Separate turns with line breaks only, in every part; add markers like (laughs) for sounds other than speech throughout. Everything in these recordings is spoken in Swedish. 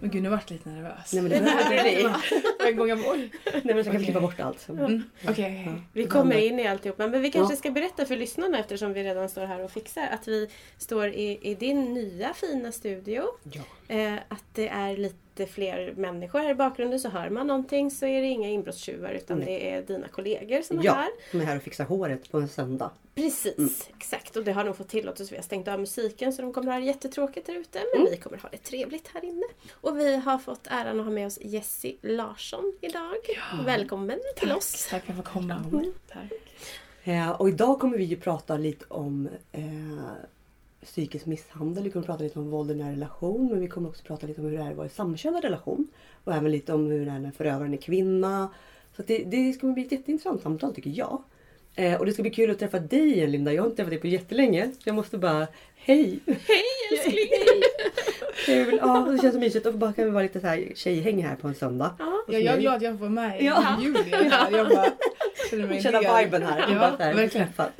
Men gud nu vart jag lite nervös.
Nej men det behöver det bli.
Varje gång jag
Nej men så kan vi klippa bort allt. Så.
Mm. Okej.
Ja.
Vi kommer in i alltihopa. Men vi kanske
Ja.
ska berätta för lyssnarna eftersom vi redan står här och fixar att vi står i, i din nya fina studio.
Ja.
Eh, att det är lite fler människor här i bakgrunden så hör man någonting så är det inga inbrottstjuvar utan
Nej.
det är dina kollegor som är
Ja,
här.
som är här och fixar håret på en söndag.
Precis,
Mm.
exakt. Och det har de fått tillåtelse. Vi har stängt av musiken så de kommer ha det jättetråkigt där ute. Men
Mm.
vi kommer ha det trevligt här inne. Och vi har fått äran att ha med oss Jessie Larsson idag. Välkommen till
Tack,
oss.
tack för att jag får komma.
Mm.
Tack.
Eh, och idag kommer vi ju prata lite om eh, psykisk misshandel. Vi kommer prata lite om våld i nära relation. Men vi kommer också prata lite om hur det är att vara i samkönad relation. Och även lite om hur det är när förövaren är kvinna. Så det, det ska bli ett jätteintressant samtal tycker jag. Eh, och det ska bli kul att träffa dig igen Linda. Jag har inte träffat dig på jättelänge. Jag måste bara, hej!
Hej älskling! (laughs) (laughs)
Kul! Ja, det känns så mysigt. Och bara kan vi vara lite så här tjejhäng här på en söndag.
Ja.
jag är glad jag får vara med i
Ja.
juli. här. Jag bara känner mig
Känna
del.
viben här.
Ja,
bara så här
verkligen.
träffad.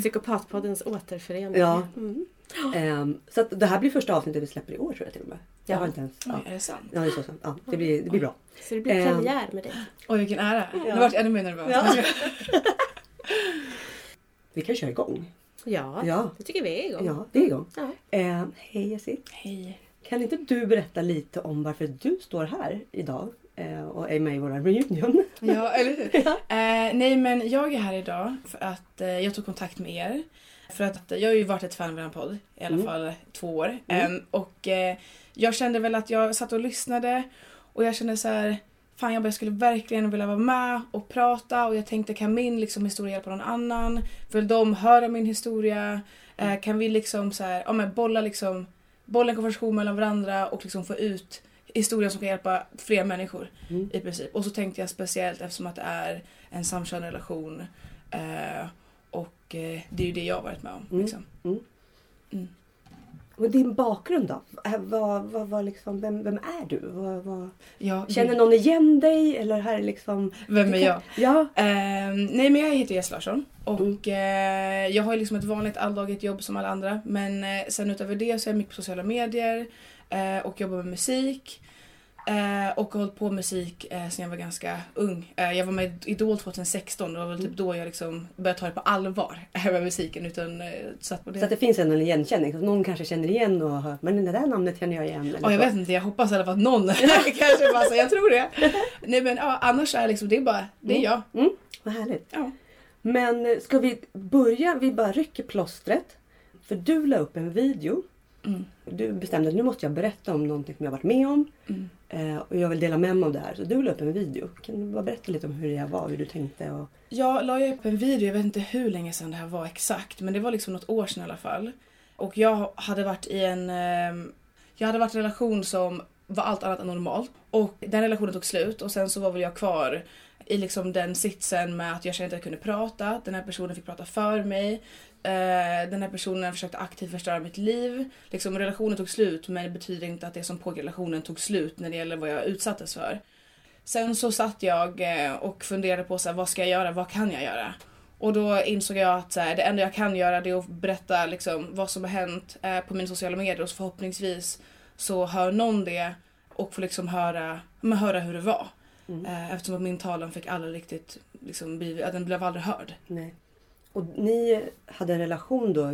Psykopatpoddens återförening.
Ja.
Mm.
Ehm, så att det här blir första avsnittet vi släpper i år tror jag till och med. Jag har inte ens... Ja,
Oj, är det sant?
ja det är så. så. Ja, det, blir, det blir bra.
Så det blir
Ehm.
premiär med dig.
Oj, vilken ära.
Ja.
Nu vart jag ännu mer nervös.
Ja. (laughs) Vi kan köra igång.
Ja,
Ja.
det tycker vi är igång.
Ja, det är igång.
Ja.
Ehm, hej Jessie.
Hej.
Kan inte du berätta lite om varför du står här idag eh, och är med i vår reunion? (laughs)
Ja, eller hur? Eh, nej, men jag är här idag för att eh, jag tog kontakt med er. För att jag har ju varit ett fan av er podd i alla
Mm.
fall två år.
Mm.
Och eh, jag kände väl att jag satt och lyssnade och jag kände så här. Fan jag bara, jag skulle verkligen vilja vara med och prata och jag tänkte kan min liksom, historia hjälpa någon annan? Vill de höra min historia? Eh, kan vi liksom så här, ja, men bolla liksom bolla en konversation mellan varandra och liksom få ut historien som kan hjälpa fler människor
Mm.
i princip. Och så tänkte jag speciellt eftersom att det är en samkönad relation eh, och eh, det är ju det jag har varit med om.
Mm.
Liksom.
Och din bakgrund då? Eh, Vad, vad, vad liksom, vem, vem är du? Vad, vad...
Ja,
Känner någon igen dig? Eller här är liksom...
Vem är jag?
Ja.
Ehm, nej men jag heter Jess Larsson och eh, jag har liksom ett vanligt alldagligt jobb som alla andra men eh, sen utöver det så är jag mycket på sociala medier eh, och jobbar med musik. Eh, och har hållit på med musik eh, sen jag var ganska ung. Eh, jag var med i Idol 2016 och det var väl typ då jag liksom började ta det på allvar (laughs) med musiken. Utan, eh, satt på det.
Så att det finns en igenkänning. Så någon kanske känner igen och hör, men det där namnet känner jag igen. eller
Ja, jag vet inte, jag hoppas i alla fall att någon (laughs) kanske bara så, jag tror det. (laughs) Nej men ja, annars är det liksom, det är bara, det är jag.
Mm, vad härligt.
Ja.
Men eh, ska vi börja? Vi bara rycker plåstret. För du la upp en video.
Mm.
Du bestämde att nu måste jag berätta om någonting som jag varit med om.
Mm.
Eh, och jag vill dela med mig av det här. Så du la upp en video. Kan du bara berätta lite om hur det var? Hur du tänkte? Och...
Jag la upp en video, jag vet inte hur länge sedan det här var exakt, men det var liksom något år sedan i alla fall. Och jag hade varit i en... ehm, jag hade varit i en relation som var allt annat än normalt. Och den relationen tog slut och sen så var väl jag kvar i liksom den sitsen med att jag kände att jag kunde prata. Den här personen fick prata för mig. Eh, den här personen försökte aktivt förstöra mitt liv. Liksom relationen tog slut men det betyder inte att det som pågår i relationen tog slut när det gäller vad jag utsattes för. Sen så satt jag eh, och funderade på så här, vad ska jag göra, vad kan jag göra? Och då insåg jag att så här, det enda jag kan göra det är att berätta liksom, vad som har hänt eh, på mina sociala medier och så förhoppningsvis så hör någon det och får liksom höra, men höra hur det var.
Mm.
Eh, eftersom att min talan fick aldrig riktigt, liksom, den blev aldrig hörd.
Nej. Och ni hade en relation då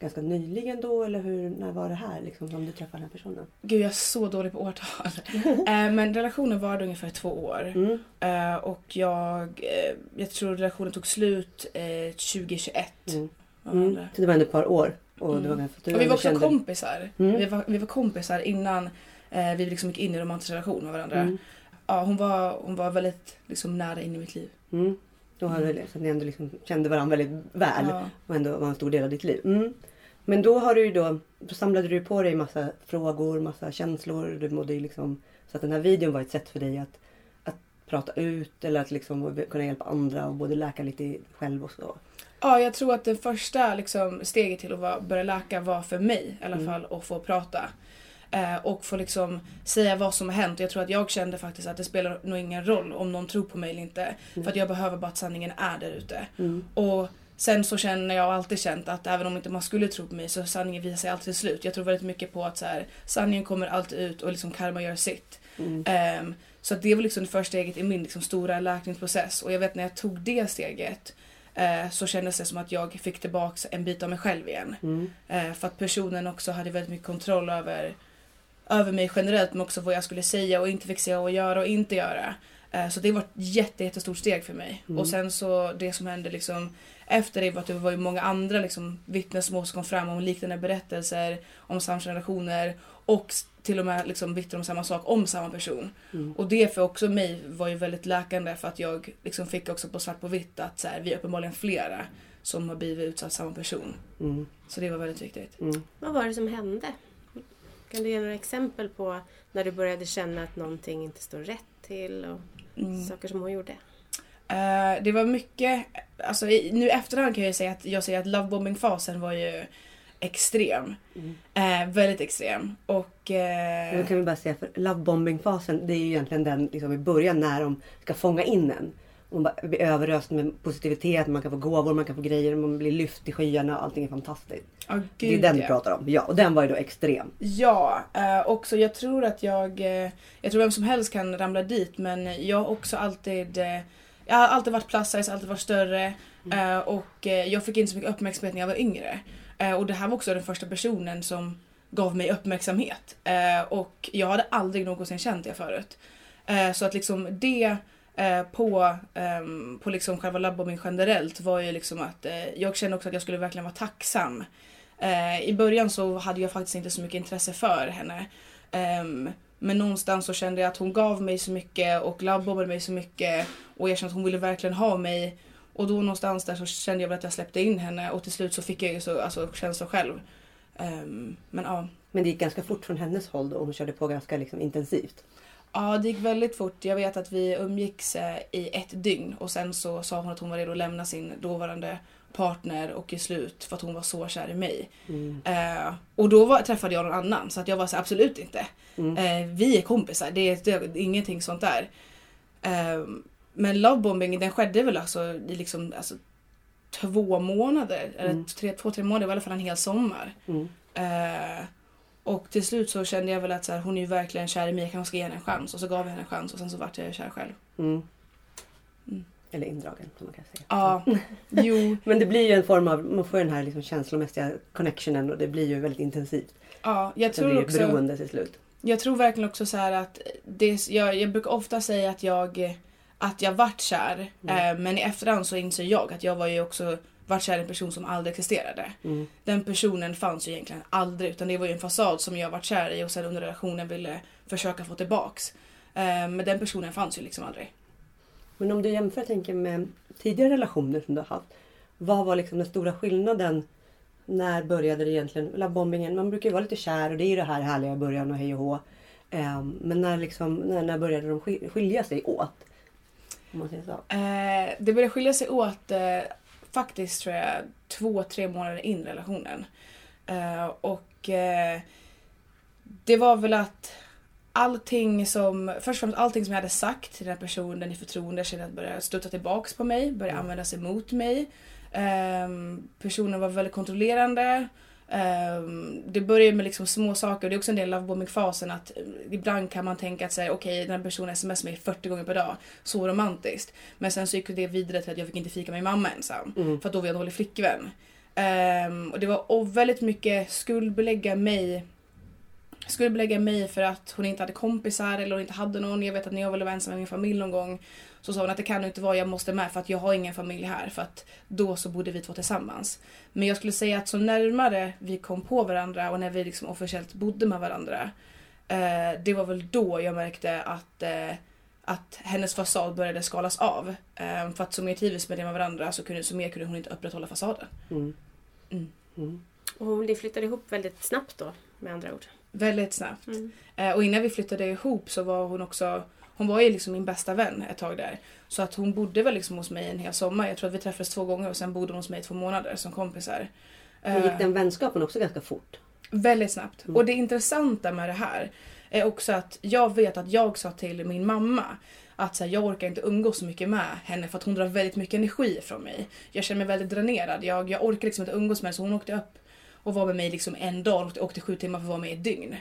ganska nyligen då? Eller hur, när var det här liksom, som du träffade den här personen?
Gud jag är så dålig på årtal. (laughs) eh, men relationen varade ungefär två år.
Mm.
Eh, och jag, eh, jag tror relationen tog slut eh, 2021.
Mm. Mm. Så det var ändå ett par år. Och
Mm.
det var tur
Och vi var
du
också
kände-
kompisar.
Mm.
Vi, var, vi var kompisar innan vi liksom gick in i romantisk relation med varandra.
Mm.
Ja, hon, var, hon var väldigt liksom, nära in i mitt liv.
Då hade
Mm.
så att ni ändå liksom kände varandra väldigt väl.
Ja.
Och ändå var en stor del av ditt liv. Mm. Men då har du då, då samlade du på dig massa frågor, massa känslor. Du mådde liksom, så att den här videon var ett sätt för dig att, att prata ut eller att liksom kunna hjälpa andra och både läka lite själv och så.
ja, jag tror att det första liksom, steget till att vara, börja läka var för mig i alla
Mm.
fall att få prata. Eh, och få liksom säga vad som har hänt. Jag tror att jag kände faktiskt att det spelar nog ingen roll om någon tror på mig eller inte.
Mm.
För att jag behöver bara att sanningen är där ute.
Mm.
Och Sen så känner jag alltid känt att även om inte man skulle tro på mig så sanningen visar sig alltid slut. Jag tror väldigt mycket på att så här, sanningen kommer alltid ut och liksom karma gör sitt.
Mm.
Ehm, så det var liksom det första steget i min liksom stora läkningsprocess. Och jag vet när jag tog det steget eh, så kändes det som att jag fick tillbaka en bit av mig själv igen.
Mm.
Eh, för att personen också hade väldigt mycket kontroll över, över mig generellt men också vad jag skulle säga och inte fick säga och göra och inte göra. Eh, så det var ett jätte, jättestort steg för mig.
Mm.
Och sen så det som hände liksom efter det var att det var ju många andra liksom, vittnesmål som kom fram om liknande berättelser om samkönade och till och med liksom vittnar om samma sak om samma person.
Mm.
Och det för också mig var ju väldigt läkande för att jag liksom fick också på svart på vitt att så här, vi är uppenbarligen flera som har blivit utsatt samma person.
Mm.
Så det var väldigt viktigt.
Mm.
Vad var det som hände? Kan du ge några exempel på när du började känna att någonting inte står rätt till och
Mm.
saker som hon gjorde?
Eh, det var mycket, alltså i, nu efterhand kan jag säga att jag säger att lovebombing-fasen var ju extrem.
Mm.
Eh, väldigt extrem. Och... eh,
Då kan vi bara säga för lovebombing-fasen det är ju egentligen den liksom i början när de ska fånga in en. Man bara blir överöst med positivitet, man kan få gåvor, man kan få grejer, man blir lyft i skyarna, allting är fantastiskt.
ja,
det är
gud,
den du pratar om. Ja, och den var ju då extrem.
Ja, eh, också jag tror att jag, eh, jag tror vem som helst kan ramla dit men jag har också alltid, eh, jag har alltid varit plus size, alltid varit större eh, och eh, jag fick inte så mycket uppmärksamhet när jag var yngre. Eh, och det här var också den första personen som gav mig uppmärksamhet eh, och jag hade aldrig någonsin känt det förut. Så att liksom det eh, på, eh, på liksom själva labbomin generellt var ju liksom att eh, jag kände också att jag skulle verkligen vara tacksam Eh, I början så hade jag faktiskt inte så mycket intresse för henne. Ehm, men någonstans så kände jag att hon gav mig så mycket och labbbombade mig så mycket och jag kände att hon ville verkligen ha mig. Och då någonstans där så kände jag väl att jag släppte in henne och till slut så fick jag ju så, alltså, känslor själv. Ehm, men ja.
Men det gick ganska fort från hennes håll då och hon körde på ganska liksom intensivt.
Ja, det gick väldigt fort. Jag vet att vi umgicks eh, i ett dygn och sen så sa hon att hon var redo att lämna sin dåvarande partner och i slut för att hon var så kär i mig.
Mm.
Eh, och då var, träffade jag någon annan så att jag var så här, absolut inte.
Mm.
Eh, vi är kompisar, det är, det är ingenting sånt där. Eh, men lovebombing den skedde väl alltså i liksom, alltså, två månader, eller
Mm.
tre, två, tre månader, i alla fall en hel sommar. Och till slut så kände jag väl att så här, hon är ju verkligen kär i mig, jag kanske ska ge henne en chans. Och så gav jag henne en chans och sen så vart jag kär själv.
Mm.
Mm.
Eller indragen som man kan säga.
Ja, (laughs) jo,
Men det blir ju en form av, man får den här liksom känslomässiga connectionen och det blir ju väldigt intensivt.
ja, jag
Så det blir
tror också...
beroende till slut.
Jag tror verkligen också så att det, jag, jag brukar ofta säga att jag, att jag vart kär.
Mm.
Eh, men i efterhand så inser jag att jag var ju också vart kär i en person som aldrig existerade.
Mm.
Den personen fanns ju egentligen aldrig utan det var ju en fasad som jag vart kär i och sen under relationen ville försöka få tillbaks. Eh, men den personen fanns ju liksom aldrig.
Men om du jämför tänker med tidigare relationer som du har haft. Vad var liksom den stora skillnaden? När började det egentligen? Labbbombingen, man brukar ju vara lite kär och det är ju det här härliga i början och hej och hå. Ehm, men när, liksom, när, när började de skil- skilja sig åt?
Eh, det började skilja sig åt eh, faktiskt tror jag två, tre månader in i relationen. Eh, och eh, det var väl att allting som, först och främst allting som jag hade sagt till den här personen i förtroende kände jag började studsa tillbaks på mig, började
Mm.
användas emot mig. Ehm, personen var väldigt kontrollerande. Ehm, det började med liksom små saker och det är också en del av lovebombing-fasen att eh, ibland kan man tänka att säga okej den här personen smsar mig 40 gånger per dag, så romantiskt. Men sen så gick det vidare till att jag fick inte fika med min mamma ensam.
Mm.
För att då var jag en dålig flickvän. Ehm, och det var och väldigt mycket skuldbelägga mig skuldbelägga mig för att hon inte hade kompisar eller hon inte hade någon. Jag vet att när jag ville vara ensam med min familj någon gång så sa hon att det kan inte vara jag måste med för att jag har ingen familj här för att då så borde vi två tillsammans. Men jag skulle säga att så närmare vi kom på varandra och när vi liksom officiellt bodde med varandra eh, det var väl då jag märkte att eh, att hennes fasad började skalas av. Eh, för att så mer trivdes med det med varandra så, kunde, så mer kunde hon inte upprätthålla fasaden.
Mm.
Mm.
Mm.
Och hon flyttade ihop väldigt snabbt då, med andra ord.
Väldigt snabbt.
Mm.
Eh, och innan vi flyttade ihop så var hon också hon var ju liksom min bästa vän ett tag där. Så att hon bodde väl liksom hos mig en hel sommar. Jag tror att vi träffades två gånger och sen bodde hon hos mig i två månader som kompisar.
Men
Eh,
gick den vänskapen också ganska fort?
Väldigt snabbt.
Mm.
Och det intressanta med det här är också att jag vet att jag sa till min mamma att så här, jag orkar inte umgås så mycket med henne för att hon drar väldigt mycket energi från mig. Jag känner mig väldigt dränerad. Jag, jag orkar liksom inte umgås med henne så hon åkte upp och var med mig liksom en dag och åkte sju timmar för att vara med i ett dygn.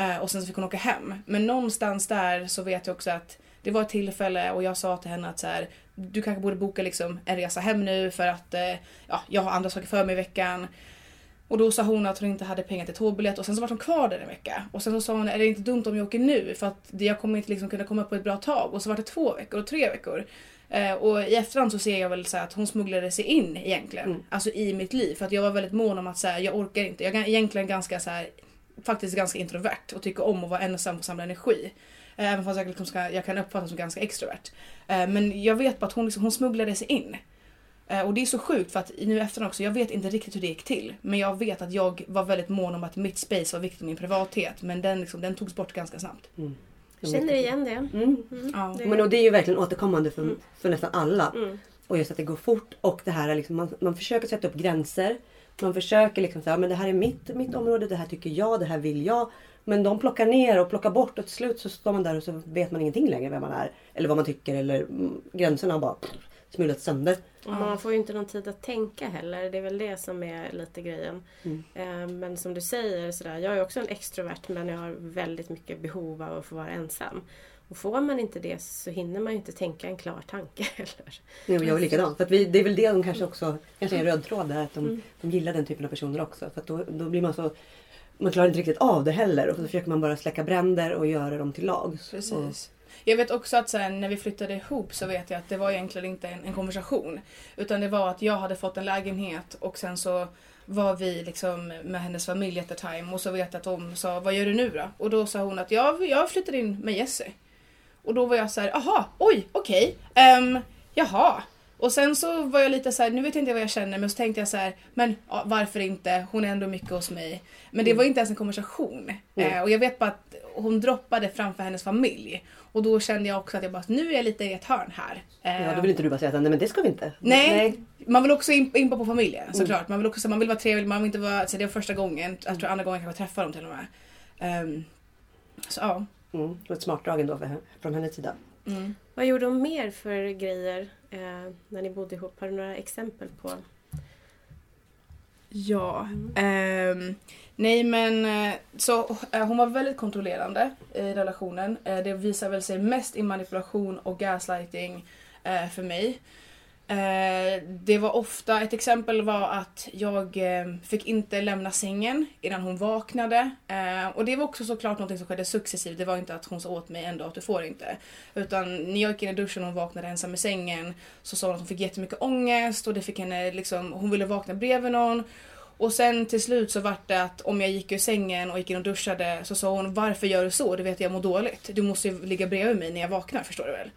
Eh, och sen så fick hon åka hem. Men någonstans där så vet jag också att det var ett tillfälle och jag sa till henne att så här, du kanske borde boka liksom en resa hem nu för att eh, ja, jag har andra saker för mig i veckan. Och då sa hon att hon inte hade pengar till tågbiljett och sen så var hon kvar där en vecka. Och sen så sa hon, är det inte dumt om jag åker nu för att jag kommer inte liksom kunna komma på ett bra tag. Och så var det två veckor och tre veckor. Eh, och i efterhand så ser jag väl så att hon smugglade sig in egentligen.
Mm.
Alltså i mitt liv. För att jag var väldigt mån om att så här, jag orkar inte. Jag är egentligen ganska så här, faktiskt ganska introvert och tycker om att vara ensam och samla energi. Eh, Även fast jag, liksom ska, jag kan uppfattas som ganska extrovert. Eh, Men jag vet bara att hon, liksom, hon smugglade sig in. Eh, Och det är så sjukt för att nu i efterhand också, jag vet inte riktigt hur det gick till. Men jag vet att jag var väldigt mån om att mitt space var viktigt, min privathet. Men den, liksom, den togs bort ganska snabbt.
Mm.
Känner igen det.
Mm.
Mm.
Ja.
Det-
Men och det är ju verkligen återkommande för,
Mm.
för nästan alla.
Mm.
Och just att det går fort och det här är liksom, man, man försöker sätta upp gränser. Man försöker liksom säga, men det här är mitt, mitt område, det här tycker jag, det här vill jag. Men de plockar ner och plockar bort och till slut så står man där och så vet man ingenting längre vem man är. Eller vad man tycker eller mm, gränserna har bara smulats sönder.
Och man får ju inte någon tid att tänka heller. Det är väl det som är lite grejen.
Mm.
Eh, Men som du säger, sådär, jag är också en extrovert men jag har väldigt mycket behov av att få vara ensam. Och får man inte det så hinner man ju inte tänka en klar tanke (laughs) heller.
Jo, jag är likadant. För att vi, det är väl det de kanske också, kanske är en röd tråd där. Att de,
Mm.
de gillar den typen av personer också. För att då, då blir man så, man klarar inte riktigt av det heller. Och så försöker man bara släcka bränder och göra dem till. Och,
Precis. Jag vet också att sen när vi flyttade ihop så vet jag att det var egentligen inte en, en konversation. Utan det var att jag hade fått en lägenhet och sen så var vi liksom med hennes familj at the time och så vet jag att de sa vad gör du nu då? Och då sa hon att jag, jag flyttar in med Jesse. Och då var jag så här, aha, oj, okej, ehm, jaha. Och sen så var jag lite så här, nu vet jag inte vad jag känner men så tänkte jag så här, men ja, varför inte? Hon är ändå mycket hos mig. Men det
Mm.
var inte ens en konversation.
Mm.
Eh, och jag vet bara att hon droppade framför hennes familj. Och då kände jag också att jag bara, nu är jag lite i ett hörn här. Eh,
ja, då vill inte du bara säga att nej men det ska vi inte.
Nej, man vill också in, in på familjen såklart. Man vill också man vill vara trevlig, man vill inte vara, så det var första gången, jag tror andra gången jag kanske träffar dem till och med. Ehm, så ja.
Mm, det var ett smart drag ändå från hennes sida.
Mm.
Vad gjorde de mer för grejer eh, när ni bodde ihop? Har du några exempel på?
Ja. ehm, nej men eh, så eh, hon var väldigt kontrollerande i relationen. Eh, det visar väl sig mest i manipulation och gaslighting eh, för mig. Eh, det var ofta, ett exempel var att jag eh, fick inte lämna sängen innan hon vaknade. Eh, och det var också såklart något som skedde successivt. Det var inte att hon sa åt mig en dag att du får inte. Utan när jag gick in i duschen och hon vaknade ensam i sängen så sa hon att hon fick jättemycket ångest och det fick henne liksom, hon ville vakna bredvid någon. Och sen till slut så vart det att om jag gick ur sängen och gick in och duschade så sa hon varför gör du så? Du vet jag mår dåligt. Du måste ju ligga bredvid mig när jag vaknar förstår du väl?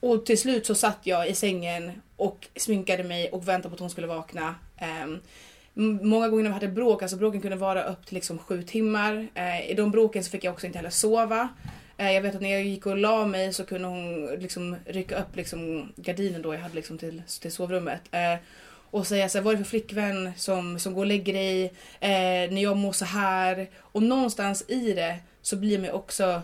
Och till slut så satt jag i sängen och sminkade mig och väntade på att hon skulle vakna. Um, många gånger när vi hade bråk, alltså bråken kunde vara upp till liksom sju timmar. Uh, I de bråken så fick jag också inte heller sova. Eh, jag vet att när jag gick och la mig så kunde hon liksom rycka upp liksom gardinen då jag hade liksom till, till sovrummet. Eh, och säga så här, vad är det för flickvän som, som går och lägger dig eh, när jag mår så här. Och någonstans i det så blir man också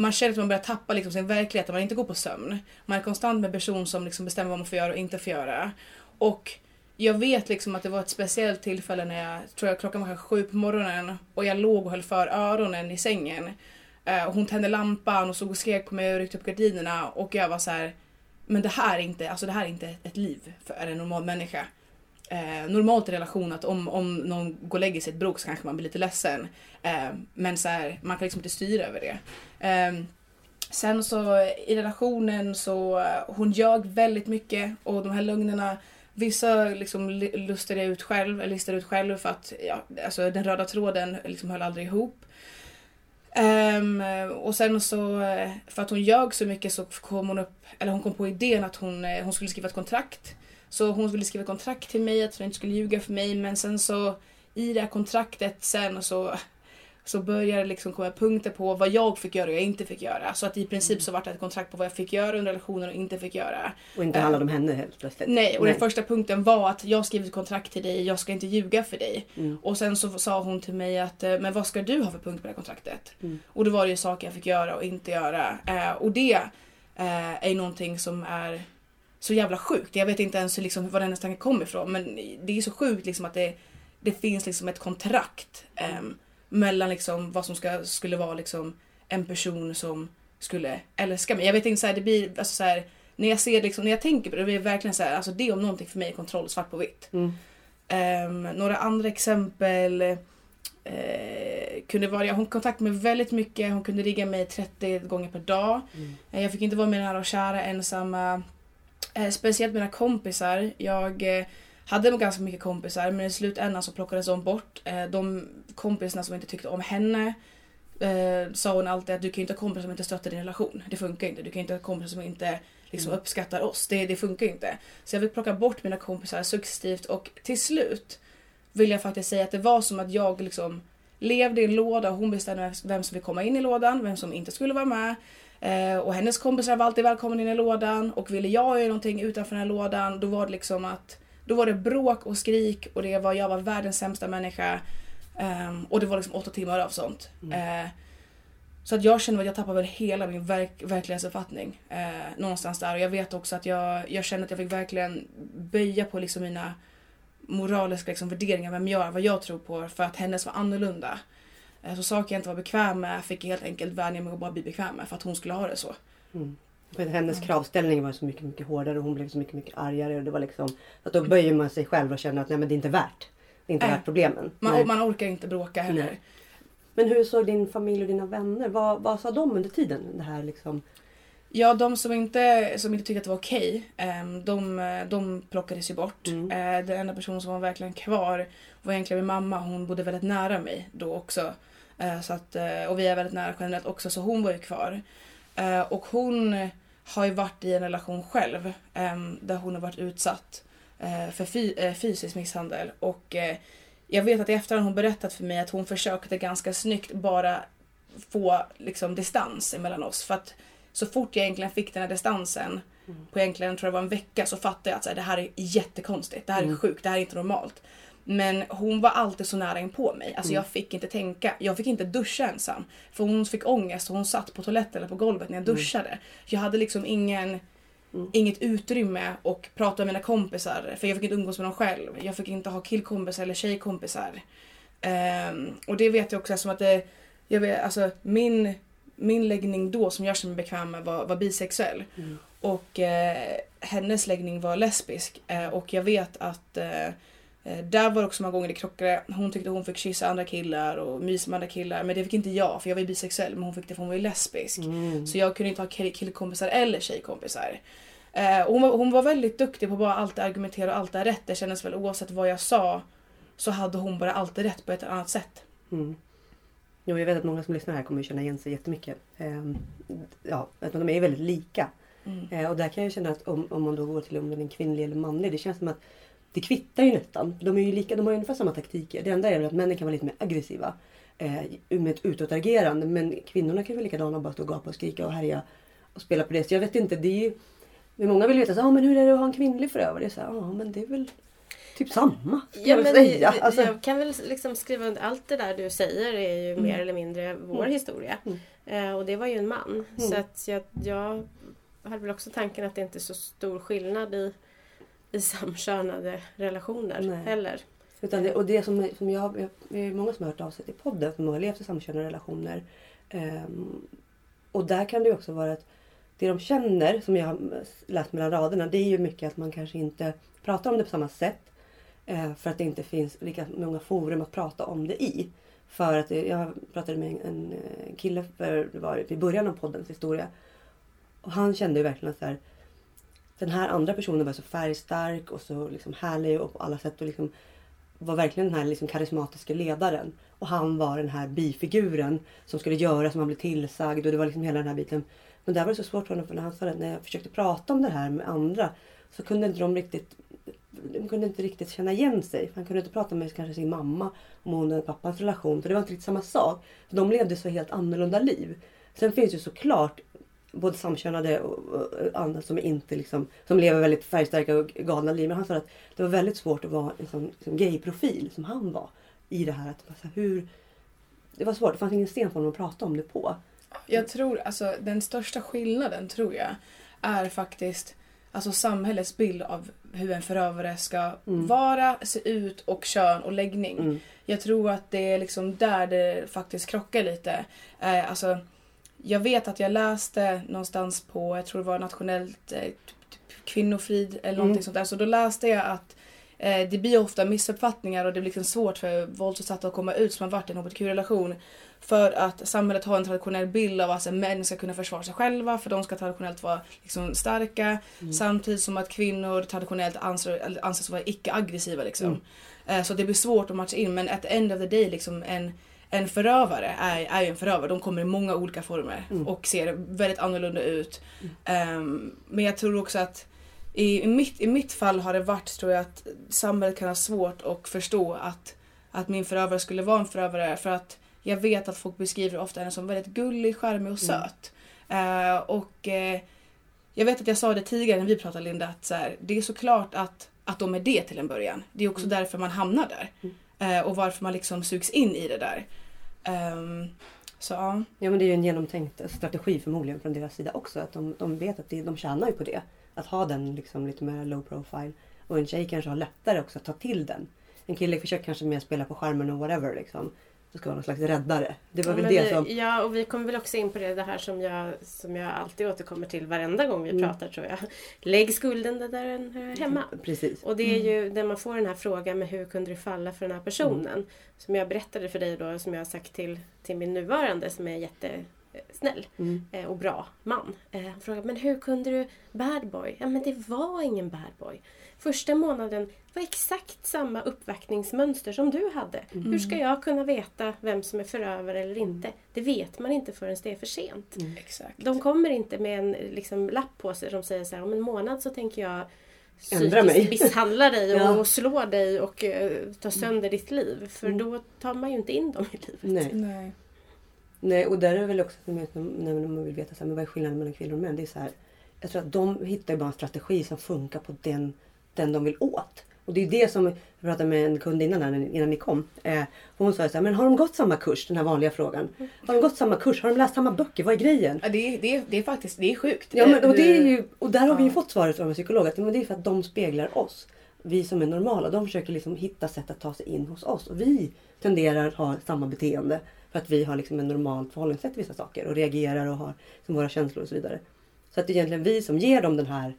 man känner att man börjar tappa liksom sin verklighet, att man inte går på sömn. Man är konstant med en person som liksom bestämmer vad man får göra och inte får göra. Och jag vet liksom att det var ett speciellt tillfälle när jag, tror jag klockan var kanske sju på morgonen och jag låg och höll för öronen i sängen. Eh, och hon tände lampan och stod och skrek på mig och ryckte upp gardinerna och jag var så här. Men det här är inte, alltså det här är inte ett liv för en normal människa. Eh, normalt i relation att om, om någon går och lägger sig i ett bråk så kanske man blir lite ledsen. Eh, men så här, man kan liksom inte styra över det. Ehm, sen så i relationen så hon ljög väldigt mycket och de här lögnerna Vissa liksom lustade jag ut själv, eller listade ut själv för att ja, alltså den röda tråden liksom höll aldrig ihop. Um, och sen så, för att hon ljög så mycket så kom hon upp, eller hon kom på idén att hon, eh, hon skulle skriva ett kontrakt. Så hon ville skriva ett kontrakt till mig, att hon inte skulle ljuga för mig men sen så i det här kontraktet sen så så började det liksom komma punkter på vad jag fick göra och jag inte fick göra. Så att i princip så var det ett kontrakt på vad jag fick göra under relationen och inte fick göra.
Och inte
Eh.
handlade om henne helt plötsligt.
Nej, och den första punkten var att jag skrivit ett kontrakt till dig, jag ska inte ljuga för dig.
Mm.
Och sen så sa hon till mig att, eh, men vad ska du ha för punkt på det här kontraktet?
Mm.
Och då var det ju saker jag fick göra och inte göra. Eh, och det, eh, är någonting som är så jävla sjukt. Jag vet inte ens liksom var den tanken kom ifrån men det är så sjukt liksom att det, det finns liksom ett kontrakt eh, mellan liksom vad som ska, skulle vara liksom en person som skulle älska mig. Jag vet inte, så här, det blir alltså, så här, när jag ser liksom, när jag tänker på det, det blir verkligen så här, alltså det om någonting för mig är kontroll svart på vitt.
Mm.
Um, några andra exempel uh, kunde vara, jag hon kontakt med väldigt mycket, hon kunde ringa mig 30 gånger per dag.
Mm.
Uh, jag fick inte vara med nära och kära ensamma. Uh, speciellt mina kompisar. Jag hade ganska mycket kompisar men i slutändan så plockades de bort. de kompisarna som inte tyckte om henne eh, sa hon alltid att du kan inte ha kompisar som inte stöttar din relation. Det funkar inte. Du kan inte ha kompisar som inte liksom, mm. uppskattar oss. Det, det funkar inte. Så jag vill plocka bort mina kompisar successivt och till slut vill jag faktiskt säga att det var som att jag liksom levde i en låda och hon bestämde vem som vill komma in i lådan, vem som inte skulle vara med. Eh, och hennes kompisar var alltid välkomna in i lådan och ville jag göra någonting utanför den här lådan då var det liksom att då var det bråk och skrik och det var jag var världens sämsta människa. Um, och det var liksom åtta timmar av sånt. Mm. Uh, så att jag känner att jag tappade väl hela min verk verklighetsuppfattning. Uh, någonstans där. Och jag vet också att jag, jag kände att jag fick verkligen böja på liksom mina moraliska liksom, värderingar, vem jag är, vad jag tror på. För att hennes var annorlunda. Uh, så saker jag inte var bekväm med fick jag helt enkelt vänja mig att bara bli bekväm med för att hon skulle ha det så.
Mm. Hennes mm. kravställning var så mycket, mycket hårdare och hon blev så mycket, mycket argare. Och det var liksom, att då böjer man sig själv och känner att nej, men det är inte värt det är inte äh, värt problemen.
Man, man orkar inte bråka heller. Nej.
Men hur såg din familj och dina vänner? Vad, vad sa de under tiden? Det här liksom...
Ja, de som inte, som inte tyckte att det var okej, ehm, de, de plockades ju bort. Mm. Eh, den enda personen som var verkligen kvar var egentligen min mamma. Hon bodde väldigt nära mig då också. Eh, så att, eh, och vi är väldigt nära generellt också, så hon var ju kvar. Och hon har ju varit i en relation själv ehm, där hon har varit utsatt. Eh, för fy, eh, fysisk misshandel. Och eh, jag vet att i efterhand hon berättat för mig att hon försökte ganska snyggt bara få liksom distans emellan oss. För att så fort jag egentligen fick den här distansen mm. på egentligen tror jag det var en vecka så fattade jag att så här, det här är jättekonstigt. Det här är mm. sjukt. Det här är inte normalt. Men hon var alltid så nära in på mig. Alltså mm. jag fick inte tänka. Jag fick inte duscha ensam. För hon fick ångest och hon satt på toaletten eller på golvet när jag mm. duschade. Jag hade liksom ingen Mm. Inget utrymme och prata med mina kompisar för jag fick inte umgås med dem själv. Jag fick inte ha killkompisar eller tjejkompisar. Um, och det vet jag också som att det, jag vet, alltså min, min läggning då som jag kände mig bekväm med var, var bisexuell. Mm. Och eh, hennes läggning var lesbisk eh, och jag vet att eh där var det också många gånger det krockade. Hon tyckte hon fick kyssa andra killar och mysa med andra killar men det fick inte jag för jag var bisexuell men hon fick det för hon var ju lesbisk. Mm. Så jag kunde inte ha killkompisar eller tjejkompisar. Eh, hon, var, hon var väldigt duktig på att bara alltid argumentera och alltid ha rätt. Det kändes väl oavsett vad jag sa så hade hon bara alltid rätt på ett annat sätt.
Mm. Jo, jag vet att många som lyssnar här kommer känna igen sig jättemycket. Eh, ja, de är väldigt lika. Mm. Eh, och där kan jag känna att om, om man då går till om den är kvinnlig eller manlig. Det känns som att det kvittar ju nästan. De, är ju lika, de har ju ungefär samma taktiker. Det enda är att männen kan vara lite mer aggressiva. Eh, med ett utåtagerande. Men kvinnorna kan vara likadana och bara stå och gapa och skrika och härja. Och spela på det. Så jag vet inte. Det är ju, men många vill veta så, ah, men hur är det att ha en kvinnlig förövare. Ja ah, men det är väl typ samma.
Ja, men säga. Alltså. Jag kan väl liksom skriva under allt det där du säger är ju mm. mer eller mindre vår mm. historia. Mm. Eh, och det var ju en man. Mm. Så att jag, jag hade väl också tanken att det inte är så stor skillnad i, i samkönade relationer Nej. heller.
Utan det, och det som, som jag, det är många som har hört av sig till podden som har levt i samkönade relationer. Um, och där kan det också vara att det de känner, som jag har läst mellan raderna, det är ju mycket att man kanske inte pratar om det på samma sätt. Eh, för att det inte finns lika många forum att prata om det i. För att jag pratade med en eh, kille för, det var i början av poddens historia. Och han kände ju verkligen att här, den här andra personen var så färgstark och så liksom härlig och på alla sätt. Och liksom var verkligen den här liksom karismatiska ledaren. Och han var den här bifiguren som skulle göra som han blev tillsagd. Och det var liksom hela den här biten. Men där var det så svårt för honom för när han sa det, när jag försökte prata om det här med andra så kunde inte de riktigt de kunde inte riktigt känna igen sig. Han kunde inte prata med kanske sin mamma om hon och pappans relation. För det var inte riktigt samma sak. För de levde så helt annorlunda liv. Sen finns ju såklart både samkönade och, andra som inte liksom, som lever väldigt färgstarka och galna liv. Men han sa att det var väldigt svårt att vara en sån liksom gay-profil som han var. I det här att hur... Det var svårt, det fanns ingen sten för honom att prata om det på.
Jag tror, alltså den största skillnaden tror jag är faktiskt alltså samhällets bild av hur en förövare ska
Mm.
vara, se ut och kön och läggning.
Mm.
Jag tror att det är liksom där det faktiskt krockar lite. Eh, alltså, jag vet att jag läste någonstans på, jag tror det var nationellt eh, typ, typ kvinnofrid eller någonting
Mm.
sånt där. Så då läste jag att eh, det blir ofta missuppfattningar och det blir liksom svårt för våldsutsatta att komma ut som har varit i en hbtq-relation. För att samhället har en traditionell bild av att alltså, män ska kunna försvara sig själva för de ska traditionellt vara liksom, starka.
Mm.
Samtidigt som att kvinnor traditionellt anser, anses vara icke-aggressiva. Liksom.
Mm.
Eh, Så det blir svårt att matcha in men at the end of the day liksom en, en förövare är, är ju en förövare. De kommer i många olika former
Mm.
och ser väldigt annorlunda ut. Ehm, men jag tror också att i, i, mitt, i mitt fall har det varit tror jag att samhället kan ha svårt att förstå att, att min förövare skulle vara en förövare för att jag vet att folk beskriver ofta henne som väldigt gullig, charmig och söt. Eh, och eh, jag vet att jag sa det tidigare när vi pratade Linda att så här, det är såklart att, att de är det till en början. Det är också därför man hamnar där. Eh, och varför man liksom sugs in i det där. Um, så ja.
Ja men det är ju en genomtänkt strategi förmodligen från deras sida också. Att de, de vet att det, de tjänar ju på det. Att ha den liksom lite mer low profile. Och en tjej kanske har lättare också att ta till den. En kille försöker kanske mer spela på skärmen och whatever liksom. Det ska vara någon slags räddare. Det var
Ja,
väl det
vi,
som...
ja, och vi kommer väl också in på det, det här som jag, som jag alltid återkommer till varenda gång vi
Mm.
pratar tror jag. Lägg skulden där den hör hemma.
Precis.
Och det är ju när man får den här frågan med hur kunde du falla för den här personen. Som jag berättade för dig då, som jag har sagt till, till min nuvarande som är jättesnäll
Mm.
eh, och bra man. Eh, Han frågade, men hur kunde du bad boy? Ja men det var ingen bad boy. Första månaden var exakt samma uppvaktningsmönster som du hade. Hur ska jag kunna veta vem som är förövare eller inte? Det vet man inte förrän det är för sent.
Exakt.
De kommer inte med en liksom, lapp på sig som säger så här, om en månad så tänker jag
Ändra mig."
misshandla dig (laughs) och,
Ja.
och slå dig och eh, ta sönder ditt liv. För
Mm.
då tar man ju inte in dem i livet.
Nej.
Nej.
Nej, och där är det väl också när man vill veta så här, men vad är skillnaden mellan kvinnor och män. Det är så här, jag tror att de hittar ju bara en strategi som funkar på den, den de vill åt. Och det är det som, jag pratade med en kund innan, här, innan ni kom. Eh, hon sa så här, men har de gått samma kurs? Den här vanliga frågan. Har de gått samma kurs? Har de läst samma böcker? Vad är grejen?
Ja, det, är, det, är, det är faktiskt det är sjukt.
Ja, men, och, det är
Hur-
ju, och där har vi ju fått svaret från en psykolog att men det är för att de speglar oss. Vi som är normala. De försöker liksom hitta sätt att ta sig in hos oss. Och vi tenderar att ha samma beteende. För att vi har liksom en normalt förhållningssätt till vissa saker. Och reagerar och har som våra känslor och så vidare. Så att det är egentligen vi som ger dem den här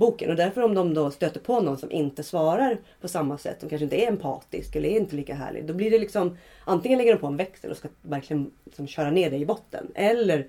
boken. Och därför om de då stöter på någon som inte svarar på samma sätt. Som kanske inte är empatisk eller är inte lika härlig. Då blir det liksom antingen lägger de på en växel och ska verkligen liksom köra ner dig i botten. Eller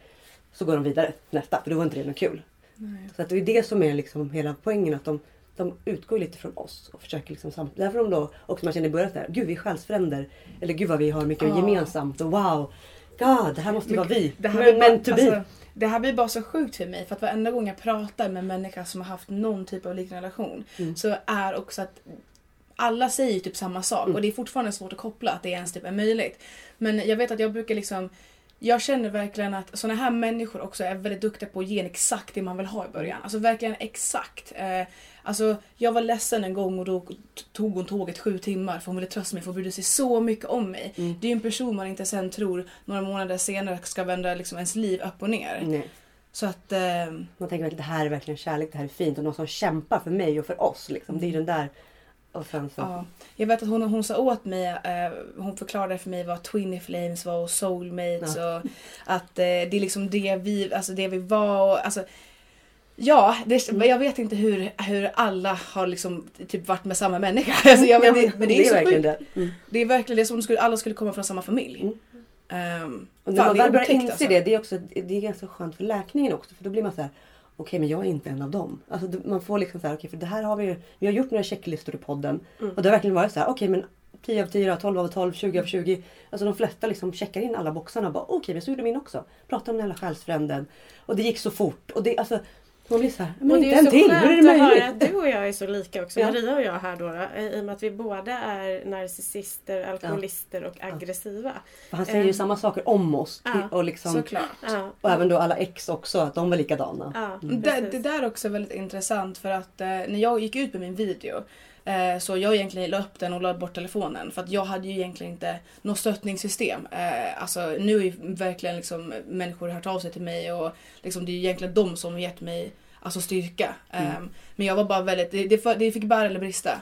så går de vidare nästa. För då var inte det något kul.
Nej.
Så att det är det som är liksom hela poängen. Att de, de utgår lite från oss. Och försöker liksom samt... Därför de då också man känner i början såhär. Gud vi är själsfränder. Eller gud vad vi har mycket
Ja.
gemensamt. Och wow. God det här måste
Men
vara vi.
Det här,
Men meant to be.
Det här blir bara så sjukt för mig för att varenda gång jag pratar med en människa som har haft någon typ av liknande relation
Mm.
så är också att alla säger typ samma sak
Mm.
och det är fortfarande svårt att koppla att det ens typ är möjligt. Men jag vet att jag brukar liksom jag känner verkligen att såna här människor också är väldigt duktiga på att ge en exakt det man vill ha i början. Alltså verkligen exakt. Eh, alltså jag var ledsen en gång och då tog hon tåget sju timmar för hon ville trösta mig för hon brydde sig så mycket om mig.
Mm.
Det är ju en person man inte sen tror några månader senare ska vända liksom ens liv upp och ner.
Nej.
Så att... Eh,
Man tänker att det här är verkligen kärlek. Det här är fint. Och någon som kämpar för mig och för oss. Liksom. Det är ju den där. Och sen så.
ja. Jag vet att hon, hon sa åt mig, eh, hon förklarade för mig vad Twin Flames var och Soulmates och att eh, det är liksom det vi, alltså det vi var och alltså Ja, det,
Mm.
jag vet inte hur, hur alla har liksom typ varit med samma människa. Alltså, ja, men, det, men det är, så
verkligen
sjukt.
det. Mm.
Det är verkligen det är som om alla skulle komma från samma familj.
Mm.
Ehm,
Och när man
det är
väl börjar inse
alltså.
det, det är, också, det är ganska skönt för läkningen också. För då blir man så här, okej men jag är inte en av dem. Alltså det- man får liksom så här, okej för det här har vi vi har gjort några checklistor i podden.
Mm.
Och det har verkligen varit så här, okej men 10 av 10, 12 av 12, 20 av 20. Alltså de flesta liksom checkar in alla boxarna och bara okej men så gjorde min också. Pratade om den jävla själsfränden. Och det gick så fort. Och det, alltså, man blir så här, men
och
inte
det är
en
så
till, hur är det
att höra
möjligt?
att du och jag är så lika också.
Ja.
Maria och jag här då, då. I och med att vi båda är narcissister, alkoholister och aggressiva.
För han säger ju
Eh.
samma saker om oss.
Ja.
Och, liksom,
Såklart.
Ja.
och även då alla ex också, att de var likadana.
Ja,
Det, det där är också väldigt intressant för att eh, när jag gick ut med min video Eh, så jag egentligen la upp den och la bort telefonen för att jag hade ju egentligen inte något stöttningssystem. Eh, alltså nu är ju verkligen liksom människor hört av sig till mig och liksom det är egentligen de som gett mig alltså styrka.
Mm.
Eh, men jag var bara väldigt, det, det, det fick bära eller brista.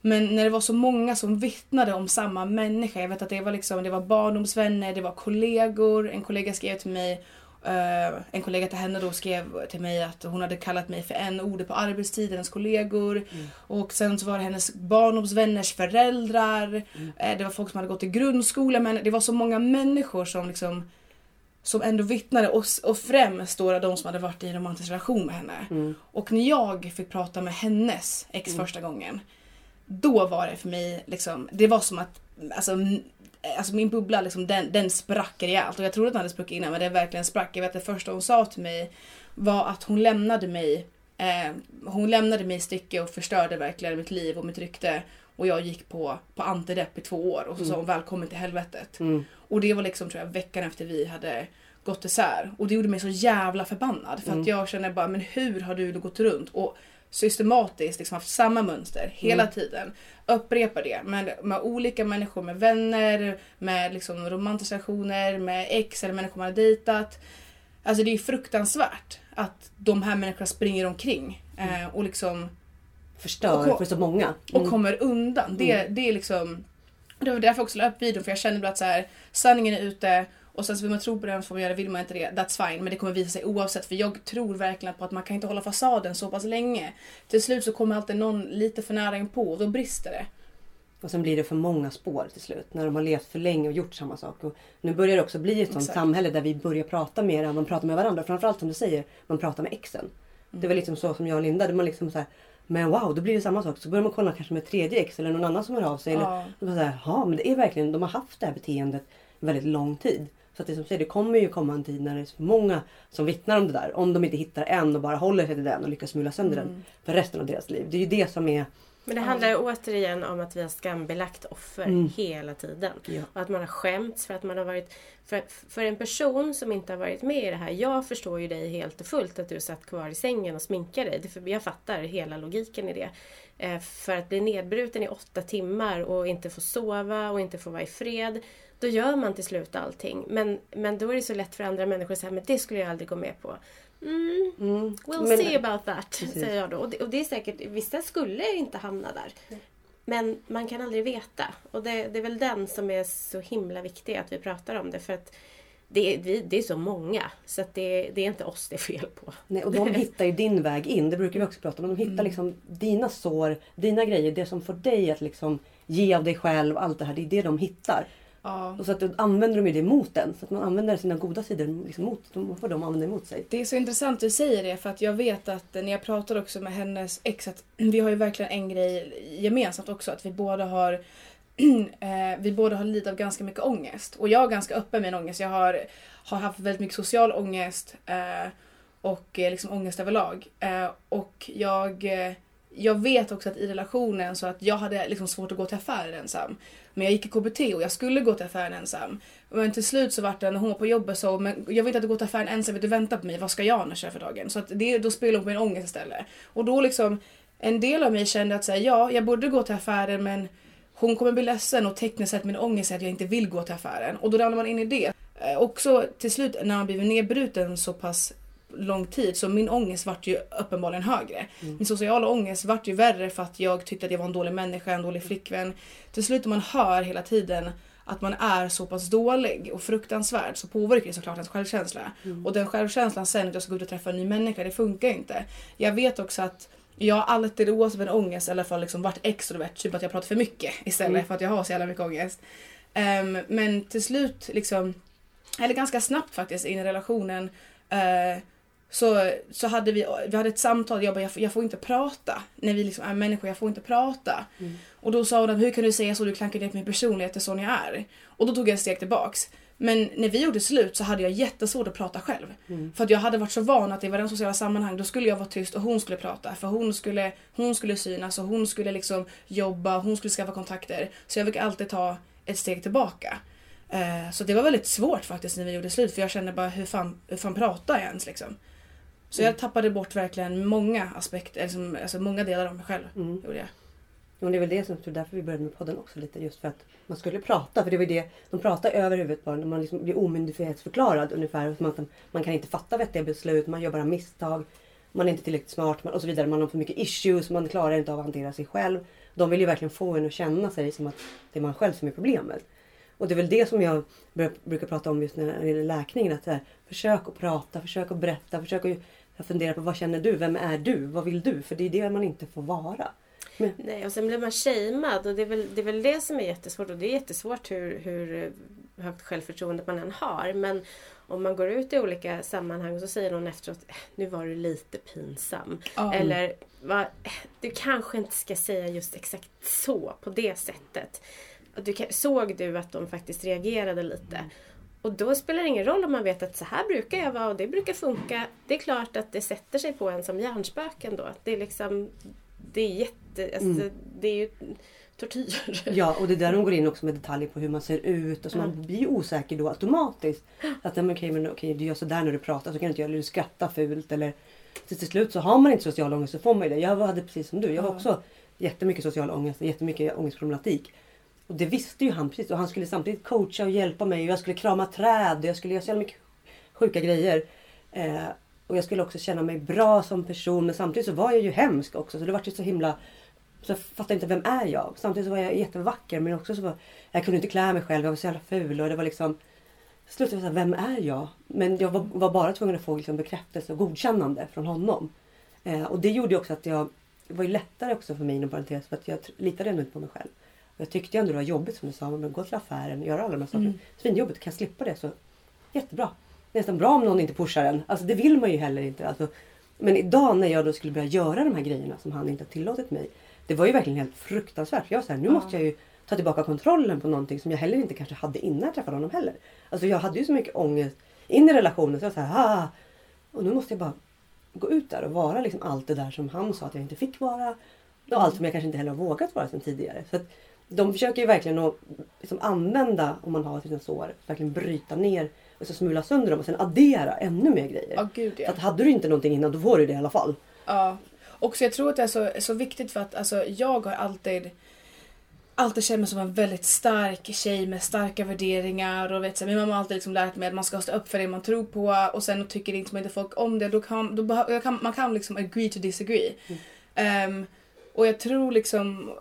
Men när det var så många som vittnade om samma människa. Jag vet att det var, liksom, det var barndomsvänner, det var kollegor. En kollega skrev till mig Uh, en kollega till henne då skrev till mig att hon hade kallat mig för en ord på arbetstid, hennes kollegor.
Mm.
Och sen så var det hennes barndomsvänners föräldrar.
Mm.
Uh, det var folk som hade gått i grundskola. Men det var så många människor som liksom som ändå vittnade och, och främst då de som hade varit i en romantisk relation med henne.
Mm.
Och när jag fick prata med hennes ex
Mm.
första gången. Då var det för mig liksom, det var som att alltså, alltså min bubbla liksom, den, den sprack rejält. Och jag trodde att den hade spruckit innan men den verkligen sprack. Jag vet att det första hon sa till mig var att hon lämnade mig eh, hon lämnade mig i sticket och förstörde verkligen mitt liv och mitt rykte. Och jag gick på, på antidepp i två år och så sa hon välkommen till helvetet.
Mm.
Och det var liksom tror jag veckan efter vi hade gått isär. Och det gjorde mig så jävla förbannad. För
Mm.
att jag känner bara, men hur har du gått runt och systematiskt liksom haft samma mönster hela
Mm.
tiden. Upprepa det med, med olika människor, med vänner, med liksom romantiska relationer, med ex eller människor man har dejtat. Alltså det är fruktansvärt att de här människorna springer omkring eh, och liksom
Förstör
Och-
för så många.
och
Mm.
kommer undan. Det, det är liksom... Det var därför jag också la upp videon för jag kände bara att så här, sanningen är ute och sen så vill man tro på den får man göra det, vill man inte det, that's fine. Men det kommer visa sig oavsett för jag tror verkligen på att man kan inte hålla fasaden så pass länge. Till slut så kommer alltid någon lite för nära in på och då brister det.
Och sen blir det för många spår till slut. När de har levt för länge och gjort samma sak. Och nu börjar det också bli ett sånt
Exakt.
samhälle där vi börjar prata mer man pratar med varandra. Framförallt som du säger, man pratar med exen. Det var liksom så som jag och Linda. Man liksom så här, men wow, då blir det samma sak. Så börjar man kolla kanske med tredje ex eller någon annan som hör av sig. Eller,
Ja.
och bara så här, ja men det är verkligen, de har haft det här beteendet en väldigt lång tid. Så att det som säger, det kommer ju komma en tid när det är så många som vittnar om det där. Om de inte hittar en och bara håller sig till den och lyckas mula sönder
Mm.
den för resten av deras liv. Det är ju det som är...
Men det handlar ju återigen om att vi har skambelagt offer
Mm.
hela tiden.
Ja.
Och att man har skämts för att man har varit... För, för en person som inte har varit med i det här. Jag förstår ju dig helt och fullt att du satt kvar i sängen och sminkade dig. För jag fattar hela logiken i det. Eh, för att bli nedbruten i åtta timmar och inte få sova och inte få vara i fred. Då gör man till slut allting. Men, men då är det så lätt för andra människor att säga men det skulle jag aldrig gå med på. Mm,
Mm.
We'll
Men-
see about that,
Precis.
säger jag då. Och det, och det är säkert, vissa skulle inte hamna där. Men man kan aldrig veta. Och det, det är väl den som är så himla viktig att vi pratar om det. För att det är, vi, det är så många. Så att det, det är inte oss det är fel på.
Nej, och de (laughs) hittar ju din väg in. Det brukar vi också prata om. De hittar
Mm.
liksom dina sår, dina grejer. Det som får dig att liksom ge av dig själv. Allt det här. Det är det de hittar.
Ja.
Och så att då använder de ju det mot den. Så att man använder sina goda sidor liksom mot, de får de använda emot sig.
Det är så intressant du säger det för att jag vet att när jag pratade också med hennes ex att (clears throat) vi har ju verkligen en grej gemensamt också att vi båda har (clears throat) eh, vi båda har lidit av ganska mycket ångest. Och jag är ganska öppen med min ångest. Jag har, har haft väldigt mycket social ångest eh, och eh, liksom ångest överlag. Eh, och jag, jag vet också att i relationen så att jag hade liksom svårt att gå till affären ensam. Men jag gick i KBT och jag skulle gå till affären ensam. Men till slut så vart det när hon var på jobbet så, men jag vill inte att du går till affären ensam, du vänta på mig, vad ska jag annars göra för dagen? Så att det, då spelar hon på min ångest istället. Och då liksom, en del av mig kände att säga ja, jag borde gå till affären men hon kommer bli ledsen och tekniskt sett min ångest är att jag inte vill gå till affären. Och då ramlar man in i det. Eh, också till slut när man blivit nedbruten så pass lång tid så min ångest vart ju uppenbarligen högre. Min sociala ångest vart ju värre för att jag tyckte att jag var en dålig människa, en dålig flickvän. Till slut när man hör hela tiden att man är så pass dålig och fruktansvärd så påverkar det såklart ens självkänsla. Och den självkänslan sen att jag ska gå ut och träffa en ny människa, det funkar inte. Jag vet också att jag har alltid oavsett en ångest i alla fall liksom varit extrovert, typ att jag pratar för mycket istället
Mm.
för att jag har så jävla mycket ångest. Ehm, men till slut liksom, eller ganska snabbt faktiskt in i relationen eh, så, så hade vi, vi hade ett samtal, jag bara jag, får- jag får inte prata. När vi liksom är människor, jag får inte prata.
Mm.
Och då sa hon hur kan du säga så, du klankar ner på min personlighet, det är sån jag är. Och då tog jag ett steg tillbaks. Men när vi gjorde slut så hade jag jättesvårt att prata själv.
Mm.
För att jag hade varit så van att i varje sociala sammanhang då skulle jag vara tyst och hon skulle prata. För hon skulle, hon skulle synas och hon skulle liksom jobba, hon skulle skaffa kontakter. Så jag fick alltid ta ett steg tillbaka. Eh, så det var väldigt svårt faktiskt när vi gjorde slut för jag kände bara hur fan, hur fan pratar jag ens liksom. Så jag tappade bort verkligen många aspekter, liksom, alltså många delar av mig själv.
Mm.
Gjorde jag.
Och det är väl det som, därför vi började med podden också lite. Just för att man skulle prata. För det var det, de pratar över huvudet på en. Man liksom blir omyndighetsförklarad ungefär. Man, man kan inte fatta vettiga beslut, man gör bara misstag. Man är inte tillräckligt smart och så vidare. Man har för mycket issues, man klarar inte av att hantera sig själv. De vill ju verkligen få en att känna sig som att det är man själv som är problemet. Och det är väl det som jag brukar prata om just när det gäller läkningen. Att här, försök att prata, försök att berätta, försök att fundera på vad känner du? Vem är du? Vad vill du? För det är det man inte får vara.
Men... Nej, och sen blir man shamead och det är, väl, det är väl det som är jättesvårt. Och det är jättesvårt hur, hur högt självförtroende man än har. Men om man går ut i olika sammanhang och så säger någon efteråt äh, Nu var du lite pinsam. Mm. Eller va, Du kanske inte ska säga just exakt så på det sättet. Du, såg du att de faktiskt reagerade lite? Och då spelar det ingen roll om man vet att så här brukar jag vara och det brukar funka. Det är klart att det sätter sig på en som hjärnspöken då. Det är liksom Det är jätte... Alltså, mm. Det är ju tortyr.
Ja och det är där de går in också med detaljer på hur man ser ut. Och så mm. Man blir osäker då automatiskt. Att okej okay, men, okay, du gör sådär när du pratar så kan du inte göra Eller du skrattar fult. Eller, till, till slut så har man inte social ångest så får man ju det. Jag hade precis som du. Jag har också jättemycket social ångest och jättemycket ångestproblematik. Och det visste ju han precis. Och han skulle samtidigt coacha och hjälpa mig. Och jag skulle krama träd. Och jag skulle göra så mycket sjuka grejer. Eh, och jag skulle också känna mig bra som person. Men samtidigt så var jag ju hemsk också. Så det var ju så himla... Så jag fattade inte, vem är jag? Samtidigt så var jag jättevacker. Men också så var... Jag kunde inte klä mig själv. Jag var så jävla ful. Och det var liksom... Slutade jag vem är jag? Men jag var, var bara tvungen att få liksom bekräftelse och godkännande från honom. Eh, och det gjorde också att jag... Det var ju lättare också för mig inom parentes. För att jag litade ändå inte på mig själv. Jag tyckte ändå det var jobbigt som du sa. Men gå till affären och göra alla de här sakerna. Mm. Svinjobbigt. Kan jag slippa det så jättebra. Nästan bra om någon inte pushar en. Alltså det vill man ju heller inte. Alltså, men idag när jag då skulle börja göra de här grejerna som han inte har tillåtit mig. Det var ju verkligen helt fruktansvärt. Jag var så här, nu ja. måste jag ju ta tillbaka kontrollen på någonting som jag heller inte kanske hade innan jag träffade honom heller. Alltså jag hade ju så mycket ångest in i relationen så jag var så här, ah! Och nu måste jag bara gå ut där och vara liksom allt det där som han sa att jag inte fick vara. Och allt som jag kanske inte heller har vågat vara sedan tidigare. Så att de försöker ju verkligen att liksom använda, om man har sina sår, verkligen bryta ner och så smula sönder dem och sen addera ännu mer grejer.
Oh, Gud, ja.
Så att hade du inte någonting innan då får du det i alla fall.
Ja. Och så jag tror att det är så, så viktigt för att alltså, jag har alltid alltid känt mig som en väldigt stark tjej med starka värderingar. Och vet, så, min mamma har alltid liksom lärt mig att man ska stå upp för det man tror på och sen tycker inte, inte folk om det. Då kan, då kan, man kan liksom agree to disagree. Mm. Um, och jag tror liksom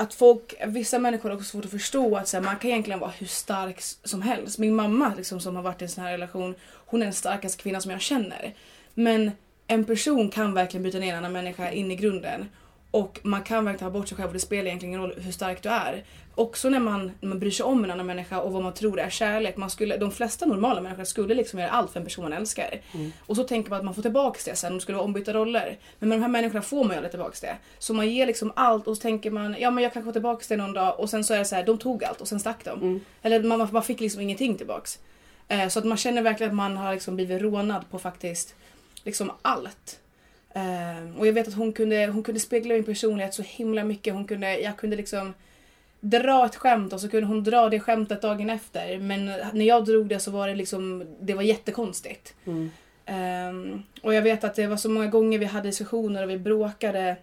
att folk, vissa människor har också svårt att förstå att så här, man kan egentligen vara hur stark som helst. Min mamma liksom, som har varit i en sån här relation, hon är den starkaste kvinnan som jag känner. Men en person kan verkligen bryta ner en annan människa in i grunden. Och man kan verkligen ta bort sig själv och det spelar egentligen ingen roll hur stark du är. Också när man, när man bryr sig om en annan människa och vad man tror är kärlek. Man skulle, de flesta normala människor skulle liksom göra allt för en person man älskar. Mm. Och så tänker man att man får tillbaka det sen, de skulle vara ombytta roller. Men med de här människorna får man ju aldrig tillbaka det. Så man ger liksom allt och så tänker man, ja men jag kanske får tillbaka det någon dag och sen så är det så här, de tog allt och sen stack de. Mm. Eller man, man fick liksom ingenting tillbaks. Eh, så att man känner verkligen att man har liksom blivit rånad på faktiskt liksom allt. Uh, och jag vet att hon kunde, hon kunde spegla min personlighet så himla mycket. Hon kunde, jag kunde liksom dra ett skämt och så kunde hon dra det skämtet dagen efter. Men när jag drog det så var det liksom, det var jättekonstigt. Mm. Um, och jag vet att det var så många gånger vi hade diskussioner och vi bråkade.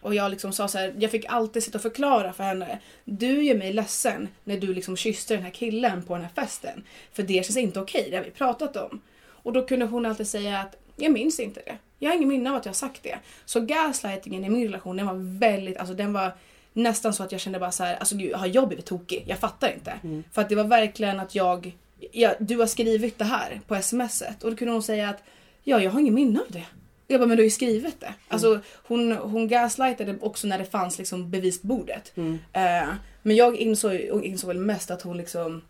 Och jag liksom sa så här, jag fick alltid sitta och förklara för henne. Du gör mig ledsen när du liksom kysste den här killen på den här festen. För det känns inte okej, det har vi pratat om. Och då kunde hon alltid säga att jag minns inte det. Jag har ingen minne av att jag har sagt det. Så gaslightingen i min relation den var väldigt, alltså den var nästan så att jag kände bara så här, alltså gud, har jag blivit tokig? Jag fattar inte. Mm. För att det var verkligen att jag, ja, du har skrivit det här på smset och då kunde hon säga att ja, jag har ingen minne av det. Jag bara, men du har ju skrivit det. Mm. Alltså hon, hon gaslightade också när det fanns liksom bevis på bordet. Mm. Uh, men jag insåg, insåg väl mest att hon liksom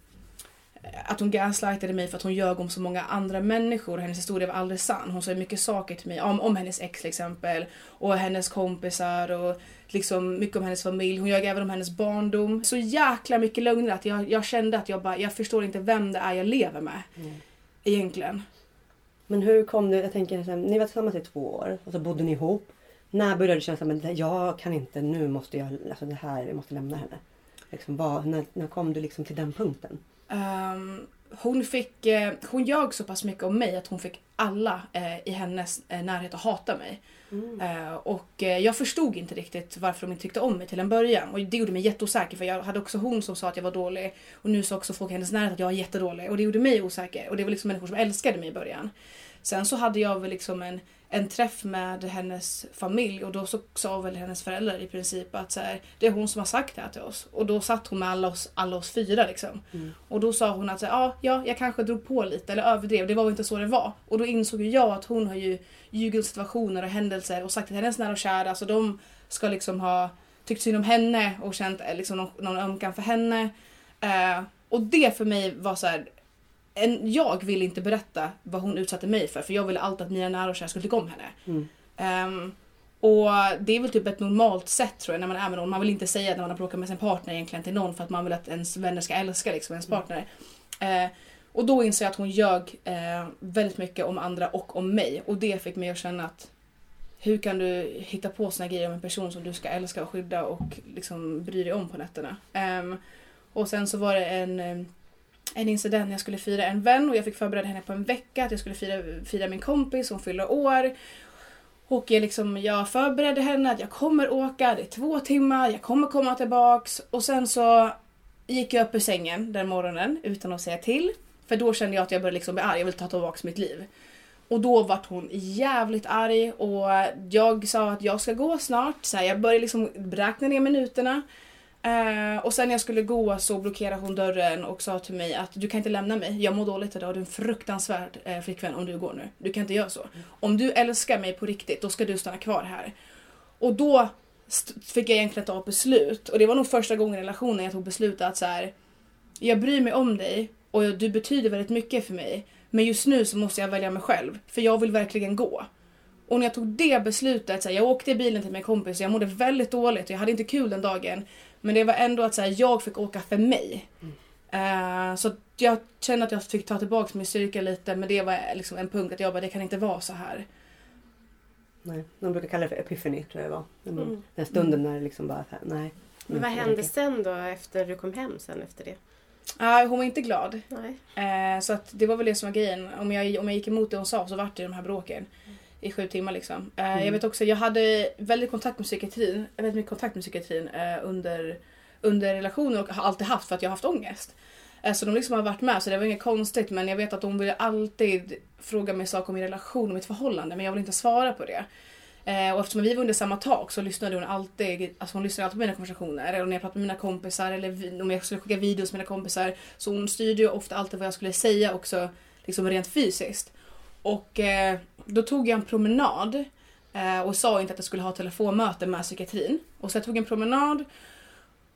att hon gaslightade mig för att hon ljög om så många andra människor. Hennes historia var aldrig sann. Hon sa mycket saker till mig om, om hennes ex till exempel. Och hennes kompisar och liksom mycket om hennes familj. Hon ljög även om hennes barndom. Så jäkla mycket lögner att jag, jag kände att jag bara, jag förstår inte vem det är jag lever med. Mm. Egentligen.
Men hur kom du, jag tänker, ni var tillsammans i två år och så bodde ni ihop. När började du känna att jag kan inte, nu måste jag, alltså det här, jag måste lämna henne? Liksom, vad, när, när kom du liksom till den punkten?
Um, hon fick, eh, hon ljög så pass mycket om mig att hon fick alla eh, i hennes eh, närhet att hata mig.
Mm.
Eh, och eh, jag förstod inte riktigt varför de inte tyckte om mig till en början. Och det gjorde mig jätteosäker för jag hade också hon som sa att jag var dålig. Och nu sa också folk i hennes närhet att jag var jättedålig. Och det gjorde mig osäker. Och det var liksom människor som älskade mig i början. Sen så hade jag väl liksom en, en träff med hennes familj och då så sa väl hennes föräldrar i princip att så här, det är hon som har sagt det här till oss. Och då satt hon med alla oss, alla oss fyra liksom.
Mm.
Och då sa hon att så här, ja, ja, jag kanske drog på lite eller överdrev. Det var väl inte så det var. Och då insåg ju jag att hon har ju ljugit om situationer och händelser och sagt till hennes nära och kära så de ska liksom ha tyckt synd om henne och känt eh, liksom någon, någon ömkan för henne. Eh, och det för mig var så här, en, jag ville inte berätta vad hon utsatte mig för för jag ville alltid att mina nära och kära skulle tycka om henne.
Mm.
Ehm, och det är väl typ ett normalt sätt tror jag när man är med någon. Man vill inte säga när man har bråkat med sin partner egentligen till någon för att man vill att ens vänner ska älska liksom ens partner. Eh, och då inser jag att hon ljög eh, väldigt mycket om andra och om mig. Och det fick mig att känna att hur kan du hitta på såna grejer om en person som du ska älska och skydda och liksom bry dig om på nätterna. Ehm, och sen så var det en, eh, en incident när jag skulle fira en vän och jag fick förbereda henne på en vecka att jag skulle fira, fira min kompis, hon fyller år. Och jag, liksom, jag förberedde henne att jag kommer åka, det är två timmar, jag kommer komma tillbaks. Och sen så gick jag upp ur sängen den morgonen utan att säga till. För då kände jag att jag började liksom bli arg, jag vill ta tillbaka mitt liv. Och då vart hon jävligt arg och jag sa att jag ska gå snart. Så här, jag började liksom räkna ner minuterna. Eh, och sen när jag skulle gå så blockerade hon dörren och sa till mig att du kan inte lämna mig. Jag mår dåligt idag. Du är en fruktansvärd eh, flickvän om du går nu. Du kan inte göra så. Om du älskar mig på riktigt, då ska du stanna kvar här. Och då fick jag egentligen ta beslut. Och det var nog första gången i relationen jag tog beslutet att så här, jag bryr mig om dig och du betyder väldigt mycket för mig. Men just nu så måste jag välja mig själv. För jag vill verkligen gå. Och när jag tog det beslutet, så här, jag åkte i bilen till min kompis och jag mådde väldigt dåligt och jag hade inte kul den dagen. Men det var ändå att så här, jag fick åka för mig. Eh, så att jag kände att jag fick ta tillbaka min styrka lite men det var liksom en punkt att jag bara, det kan inte vara så här.
Nej, de brukar kalla det för epiphany tror jag det var. Man,
Mm.
Den stunden när det liksom bara så här, nej.
Men vad
nu-
hände sen då efter du kom hem sen efter det?
Nej, hon var inte glad.
Nej.
Eh, så att det var väl det som var grejen. Om jag, om jag gick emot det hon sa så vart det de här bråken. I sju timmar liksom. Eh,
Mm.
Jag vet också, jag hade väldigt kontakt med psykiatrin. Väldigt mycket kontakt med psykiatrin eh, under, under relationen och har alltid haft för att jag har haft ångest. Eh, så de liksom har varit med så det var inget konstigt men jag vet att de ville alltid fråga mig saker om min relation och mitt förhållande men jag vill inte svara på det. Eh, och eftersom vi var under samma tak så lyssnade hon alltid, alltså hon lyssnade alltid på mina konversationer. Eller när jag pratade med mina kompisar eller om jag skulle skicka videos med mina kompisar. Så hon styrde ju ofta alltid vad jag skulle säga också liksom rent fysiskt. Och eh, då tog jag en promenad eh, och sa inte att jag skulle ha telefonmöte med psykiatrin. Och så jag tog en promenad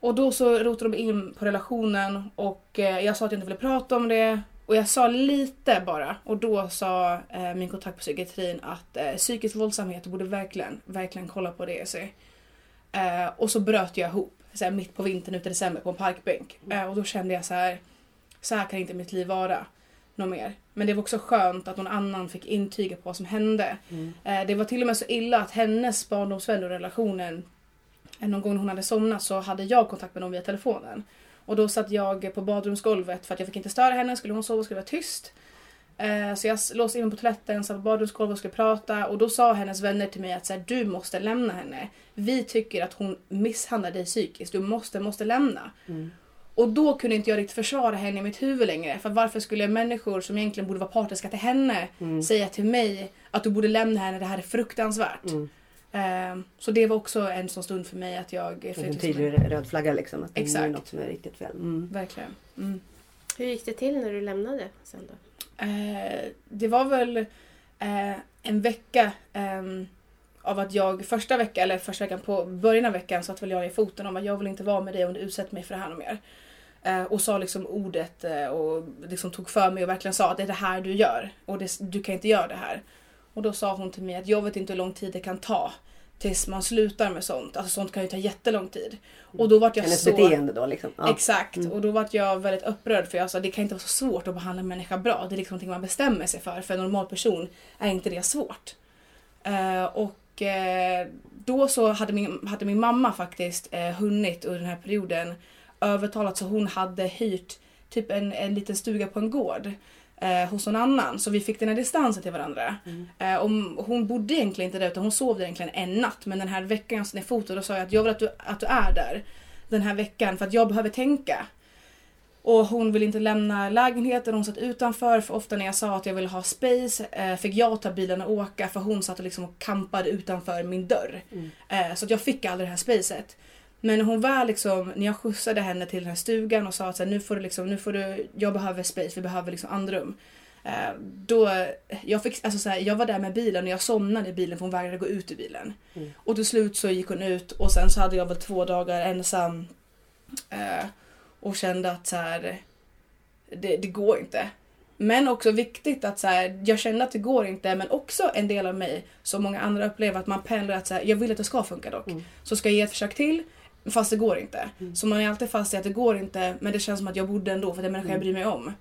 och då så rotade de in på relationen och eh, jag sa att jag inte ville prata om det. Och jag sa lite bara och då sa eh, min kontakt på psykiatrin att eh, psykisk våldsamhet borde verkligen, verkligen kolla på det. Så. Eh, och så bröt jag ihop så mitt på vintern ute i december på en parkbänk. Eh, och då kände jag så här, så här kan inte mitt liv vara. Något mer. Men det var också skönt att någon annan fick intyga på vad som hände.
Mm.
Eh, det var till och med så illa att hennes barndomsvän och relationen, eh, någon gång när hon hade somnat så hade jag kontakt med dem via telefonen. Och då satt jag på badrumsgolvet för att jag fick inte störa henne, skulle hon sova skulle det vara tyst. Eh, Så jag låste in mig på toaletten, satt på badrumsgolvet och skulle prata och då sa hennes vänner till mig att så här, du måste lämna henne. Vi tycker att hon misshandlar dig psykiskt, du måste, måste lämna.
Mm.
Och då kunde inte jag riktigt försvara henne i mitt huvud längre. För varför skulle människor som egentligen borde vara partiska till henne
Mm.
säga till mig att du borde lämna henne, det här är fruktansvärt.
Mm.
Ehm, så det var också en sån stund för mig att jag...
En
liksom-
tydlig röd flagga liksom. Att det är något som är riktigt fel. Mm.
Verkligen. Mm.
Hur gick det till när du lämnade sen då?
Eh, det var väl eh, en vecka ehm, av att jag första veckan, eller första veckan på början av veckan satt väl jag i foten om att jag vill inte vara med dig om du utsätter mig för det här och mer. Eh, och sa liksom ordet eh, och liksom tog för mig och verkligen sa att det är det här du gör och det, du kan inte göra det här. Och då sa hon till mig att jag vet inte hur lång tid det kan ta tills man slutar med sånt. Alltså sånt kan ju ta jättelång tid. Och då vart jag
Hennes
så...
beteende då liksom. Ja.
Exakt,
Mm.
och då var jag väldigt upprörd för jag sa det kan inte vara så svårt att behandla en människa bra. Det är liksom någonting man bestämmer sig för. För en normal person är inte det svårt. Eh, och eh, då så hade min, hade min mamma faktiskt eh, hunnit under den här perioden övertalat så hon hade hyrt typ en, en liten stuga på en gård. eh, hos någon annan. Så vi fick den här distansen till varandra.
Mm.
Eh, och hon bodde egentligen inte där utan hon sov där egentligen en natt. Men den här veckan jag satt foto då sa jag att jag vill att du, att du är där den här veckan för att jag behöver tänka. Och hon vill inte lämna lägenheten, hon satt utanför för ofta när jag sa att jag ville ha space eh, fick jag ta bilen och åka för hon satt och liksom och kampade utanför min dörr.
Mm.
Eh, så att jag fick aldrig det här spacet. Men hon var liksom, när jag skjutsade henne till den här stugan och sa att så här, nu får du liksom, nu får du, jag behöver space, vi behöver liksom andrum. Eh, då, jag, fick, alltså så här, jag var där med bilen och jag somnade i bilen för hon vägrade gå ut ur bilen.
Mm.
Och till slut så gick hon ut och sen så hade jag väl två dagar ensam. Eh, och kände att så här, det, det går inte. Men också viktigt att så här, jag kände att det går inte men också en del av mig som många andra upplever att man pendlar att så här, jag vill att det ska funka dock.
Mm.
Så ska jag ge ett försök till fast det går inte.
Mm.
Så man är alltid fast i att det går inte men det känns som att jag borde ändå för det är en människa jag bryr mig om.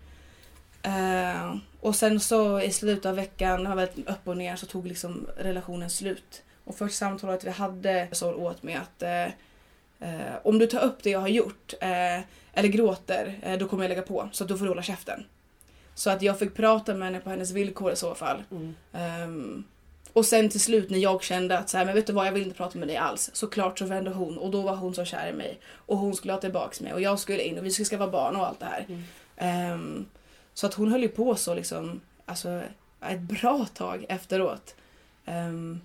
Eh, och sen så i slutet av veckan, har varit upp och ner, så tog liksom relationen slut. Och första samtalet vi hade så åt mig att eh, om du tar upp det jag har gjort eller gråter, då kommer jag lägga på. Så att då får du hålla käften. Så att jag fick prata med henne på hennes villkor i så fall.
Mm.
Ehm, och sen till slut när jag kände att så här, men vet du vad, jag vill inte prata med dig alls. Såklart så vände hon och då var hon så kär i mig. Och hon skulle ha tillbaks mig och jag skulle in och vi skulle skaffa barn och allt det här.
Mm.
Ehm, så att hon höll ju på så liksom, alltså ett bra tag efteråt. Ehm,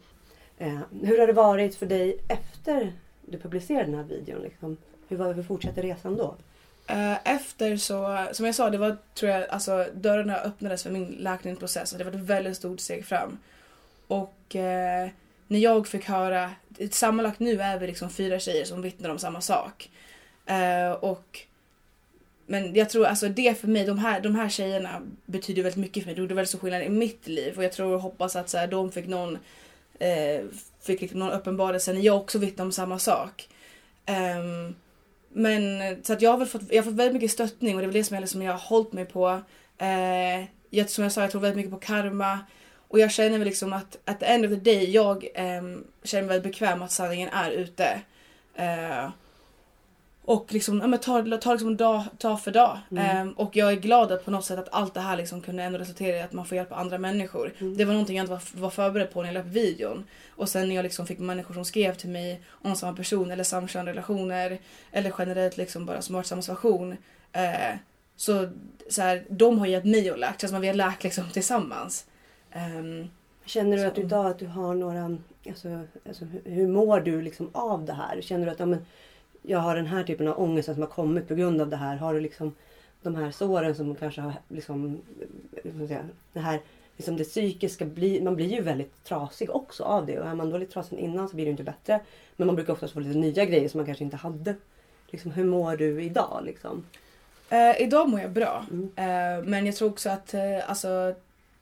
Eh, hur har det varit för dig efter du publicerade den här videon? Liksom? Hur, var, hur fortsätter resan då?
Eh, Efter så, som jag sa, det var tror jag, alltså dörrarna öppnades för min läkningsprocess och det var ett väldigt stort steg fram. Och eh, när jag fick höra, sammanlagt nu är vi liksom fyra tjejer som vittnar om samma sak. Eh, och men jag tror alltså det för mig, de här, de här tjejerna betyder väldigt mycket för mig. Det gjorde väldigt stor skillnad i mitt liv och jag tror och hoppas att så här, de fick någon, eh, fick liksom någon uppenbarelse när jag också vittnade om samma sak. Um, men så att jag har väl fått, jag har fått väldigt mycket stöttning och det är väl det som jag, liksom, jag har hållit mig på. Eh, jag, som jag sa, jag tror väldigt mycket på karma. Och jag känner väl liksom att at the end of the day, jag ehm, känner mig väldigt bekväm att sanningen är ute. Eh, och liksom, ja, men ta, ta liksom dag, dag för dag.
Mm.
Ehm, och jag är glad att på något sätt att allt det här liksom kunde ändå resultera i att man får hjälpa andra människor.
Mm.
Det var någonting jag inte var, var förberedd på när jag la upp videon. Och sen när jag liksom fick människor som skrev till mig om samma person eller samkönade relationer eller generellt liksom bara som har varit i samma situation. Eh, så, så här, de har gett mig och läkt, känns som att vi har läkt liksom tillsammans. Ehm,
Känner du
Så-
att du idag att du har några, alltså, alltså, hur- mår du liksom av det här? Känner du att ja, men, jag har den här typen av ångest som har kommit på grund av det här? Har du liksom de här såren som kanske har liksom, man säga, det här liksom det psykiska, blir, man blir ju väldigt trasig också av det. Och är man då lite trasig innan så blir det inte bättre. Men man brukar oftast få lite nya grejer som man kanske inte hade. Liksom, hur mår du idag? Liksom?
eh, idag mår jag bra.
Mm.
Eh, men jag tror också att eh, alltså,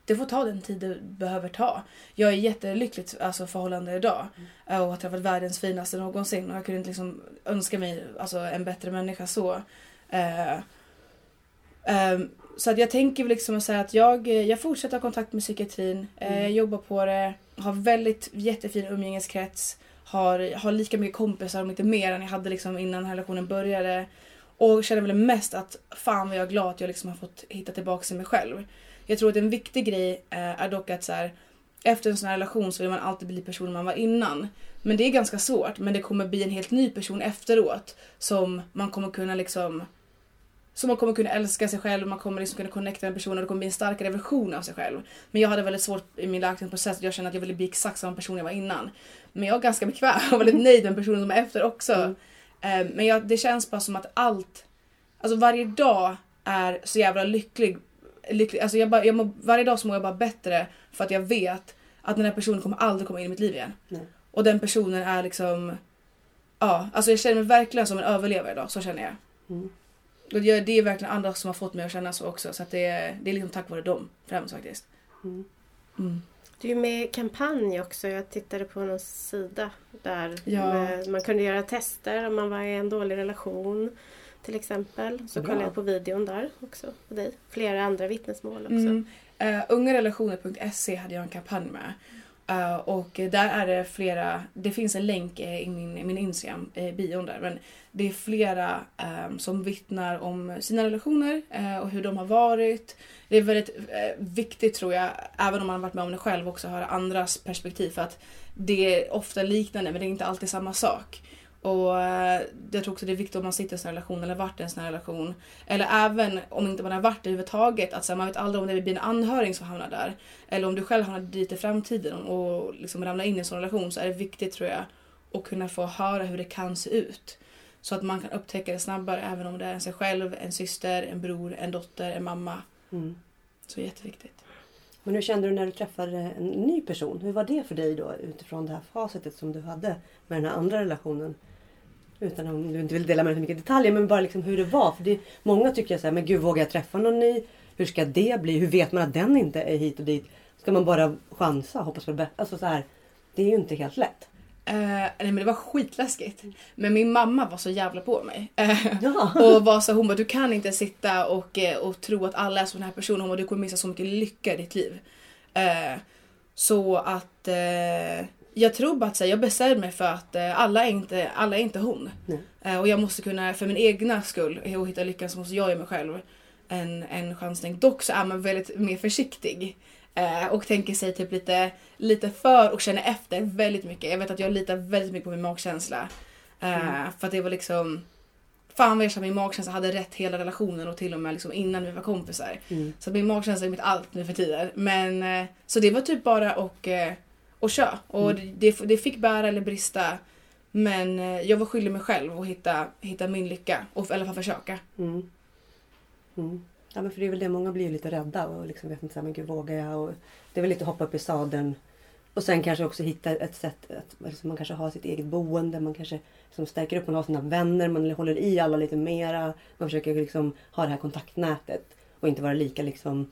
det får ta den tid det behöver ta. Jag är jättelyckligt alltså, förhållande idag eh, och har träffat världens finaste någonsin och jag kunde inte liksom önska mig alltså, en bättre människa så. Eh, ehm, så att jag tänker liksom att säga att jag, eh, jag fortsätter ha kontakt med psykiatrin, eh,
Mm.
jag jobbar på det, har väldigt jättefin umgängeskrets, har, har lika mycket kompisar om inte mer än jag hade liksom innan relationen började. Och känner väl mest att fan vad jag är glad att jag liksom har fått hitta tillbaka till mig själv. Jag tror att en viktig grej eh, är dock att så här, efter en sån här relation så vill man alltid bli personen man var innan. Men det är ganska svårt, men det kommer bli en helt ny person efteråt som man kommer kunna liksom så man kommer kunna älska sig själv, man kommer liksom kunna connecta med personen och det kommer bli en starkare version av sig själv. Men jag hade väldigt svårt i min läkningsprocess, jag kände att jag ville bli exakt samma person jag var innan. Men jag är ganska bekväm och väldigt nöjd med personen som är efter också.
Mm.
Eh, Men jag, det känns bara som att allt, alltså varje dag är så jävla lycklig. Lycklig alltså jag bara, jag mår, varje dag så mår jag bara bättre för att jag vet att den här personen kommer aldrig komma in i mitt liv igen.
Nej.
Och den personen är liksom, ja, alltså jag känner mig verkligen som en överlevare idag, så känner jag.
Mm.
Och det det är verkligen andra som har fått mig att känna så också. Så att det, är, det är liksom tack vare dem främst faktiskt.
Mm.
Mm.
Du är med i kampanj också. Jag tittade på någon sida där
Ja.
med, man kunde göra tester om man var i en dålig relation. Till exempel. Så
Bra.
kollade jag på videon där också på dig. Flera andra vittnesmål också.
Mm. Uh, Ungarelationer.se hade jag en kampanj med. Uh, och där är det flera, det finns en länk uh, i min, min Instagram, uh, bion där, men det är flera um, som vittnar om sina relationer och hur de har varit. Det är väldigt viktigt tror jag, även om man har varit med om det själv, också höra andras perspektiv för att det är ofta liknande men det är inte alltid samma sak. Och eh, jag tror också det är viktigt om man sitter i en sån relation eller varit i en sån relation. Eller även om inte man har varit det överhuvudtaget. Att så här, man vet aldrig om det blir en anhörig som hamnar där. Eller om du själv hamnar dit i framtiden och liksom ramlar in i en sån relation så är det viktigt tror jag att kunna få höra hur det kan se ut. Så att man kan upptäcka det snabbare även om det är en sig själv, en syster, en bror, en dotter, en mamma. Mm. Så jätteviktigt.
Men hur kände du när du träffade en ny person? Hur var det för dig då utifrån det här facetet som du hade med den här andra relationen? Utan om du inte vill dela med dig så mycket detaljer men bara liksom hur det var. För det, många tycker så här, men gud vågar jag träffa någon ny? Hur ska det bli? Hur vet man att den inte är hit och dit? Ska man bara chansa hoppas på det bästa? Alltså så här, det är ju inte helt lätt.
Uh, nej men det var skitläskigt. Men min mamma var så jävla på mig. Uh, ja. (laughs) och var så, hon bara du kan inte sitta och, uh, och tro att alla är sån här personer. Hon bara du kommer missa så mycket lycka i ditt liv. så att jag tror bara att här, jag bestämde mig för att eh, alla, är inte, alla är inte hon. Eh, och jag måste kunna, för min egna skull och hitta lyckan så måste jag ge mig själv en, en chansning. Dock så är man väldigt mer försiktig. Eh, och tänker sig typ lite, lite för och känner efter väldigt mycket. Jag vet att jag litar väldigt mycket på min magkänsla. Eh, mm. För att det var liksom Fan vad jag känner min magkänsla hade rätt hela relationen och till och med liksom innan vi var kompisar. Mm. Så min magkänsla är mitt allt nu för tiden. Men eh, så det var typ bara och eh, och kör. Och mm. det, det fick bära eller brista. Men eh, jag var skyldig mig själv att hitta, hitta min lycka. Och i alla fall försöka.
Mm. Mm. Ja men för det är väl det, många blir lite rädda och liksom vet inte så här, men gud vågar jag? Och det är väl lite hoppa upp i sadeln. Och sen kanske också hitta ett sätt att alltså man kanske har sitt eget boende. Man kanske som stärker upp, man har sina vänner, man håller i alla lite mera. Man försöker liksom ha det här kontaktnätet. Och inte vara lika liksom